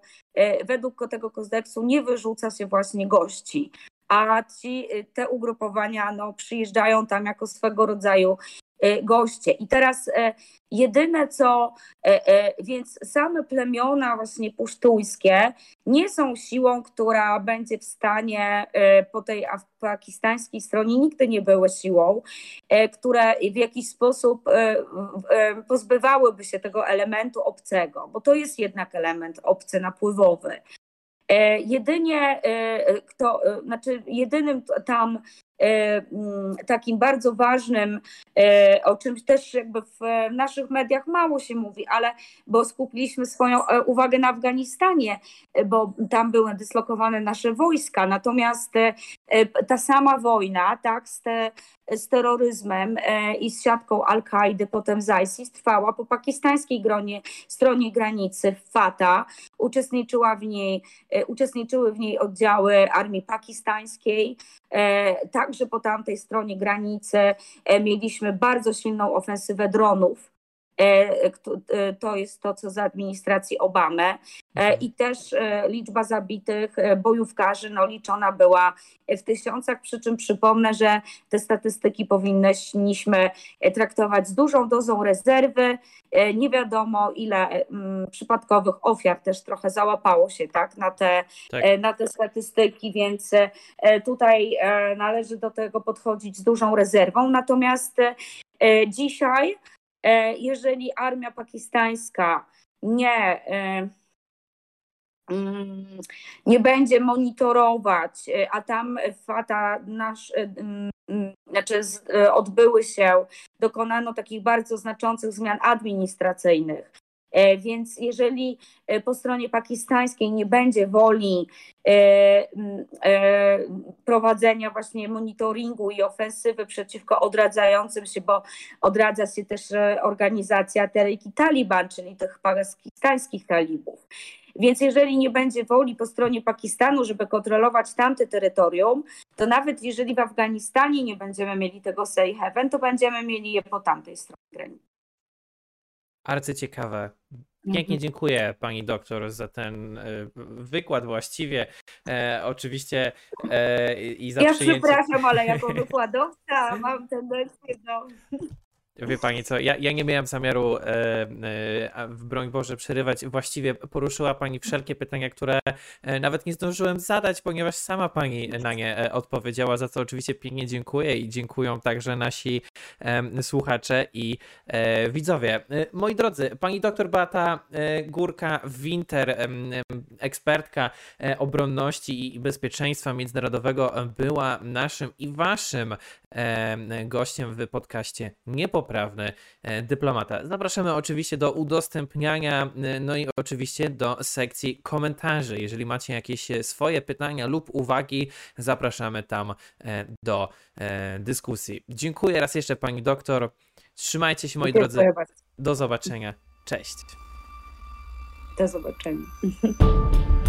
według tego kodeksu nie wyrzuca się właśnie gości, a ci, te ugrupowania no, przyjeżdżają tam jako swego rodzaju E, goście. I teraz e, jedyne co, e, więc same plemiona właśnie pusztuńskie nie są siłą, która będzie w stanie po tej pakistańskiej stronie nigdy nie były siłą, które w jakiś sposób pozbywałyby się tego elementu obcego, bo to jest jednak element obcy napływowy. Jedynie kto, znaczy jedynym tam E, takim bardzo ważnym, e, o czym też jakby w naszych mediach mało się mówi, ale bo skupiliśmy swoją e, uwagę na Afganistanie, bo tam były dyslokowane nasze wojska. Natomiast ta sama wojna, tak, z, te, z terroryzmem i z siatką Al-Kaidy, potem z ISIS, trwała po pakistańskiej gronie, stronie granicy Fata. Uczestniczyła w niej, uczestniczyły w niej oddziały armii pakistańskiej, Także po tamtej stronie granicy e, mieliśmy bardzo silną ofensywę dronów. E, e, to jest to, co za administracji Obamy. Mhm. I też liczba zabitych bojówkarzy no, liczona była w tysiącach, przy czym przypomnę, że te statystyki powinniśmy traktować z dużą dozą rezerwy. Nie wiadomo, ile mm, przypadkowych ofiar też trochę załapało się tak, na, te, tak. na te statystyki, więc tutaj należy do tego podchodzić z dużą rezerwą. Natomiast dzisiaj E, jeżeli armia pakistańska nie, e, mm, nie będzie monitorować, e, a tam fata nasz, mm, znaczy odbyły się, dokonano takich bardzo znaczących zmian administracyjnych. Więc jeżeli po stronie pakistańskiej nie będzie woli prowadzenia właśnie monitoringu i ofensywy przeciwko odradzającym się, bo odradza się też organizacja Tereki Taliban, czyli tych pakistańskich talibów. Więc jeżeli nie będzie woli po stronie Pakistanu, żeby kontrolować tamte terytorium, to nawet jeżeli w Afganistanie nie będziemy mieli tego safe haven, to będziemy mieli je po tamtej stronie granicy. Arcyciekawe. Pięknie mhm. dziękuję pani doktor za ten e, wykład właściwie. E, oczywiście e, i za Ja przyjęcie... przepraszam, ale jako *laughs* wykładowca mam tendencję do Wie pani co, ja, ja nie miałem zamiaru, e, e, broń Boże, przerywać. Właściwie poruszyła pani wszelkie pytania, które e, nawet nie zdążyłem zadać, ponieważ sama pani na nie e, odpowiedziała, za co oczywiście pięknie dziękuję i dziękują także nasi e, słuchacze i e, widzowie. moi drodzy, pani doktor Beata Górka-Winter, ekspertka obronności i bezpieczeństwa międzynarodowego, była naszym i waszym gościem w podcaście Niepoprawny e, Dyplomata. Zapraszamy oczywiście do udostępniania, e, no i oczywiście do sekcji komentarzy. Jeżeli macie jakieś e, swoje pytania lub uwagi, zapraszamy tam do dyskusji. Dziękuję raz jeszcze pani doktor. Trzymajcie się moi Dziękuję drodzy. Bardzo. Do zobaczenia. Cześć. Do zobaczenia. *laughs*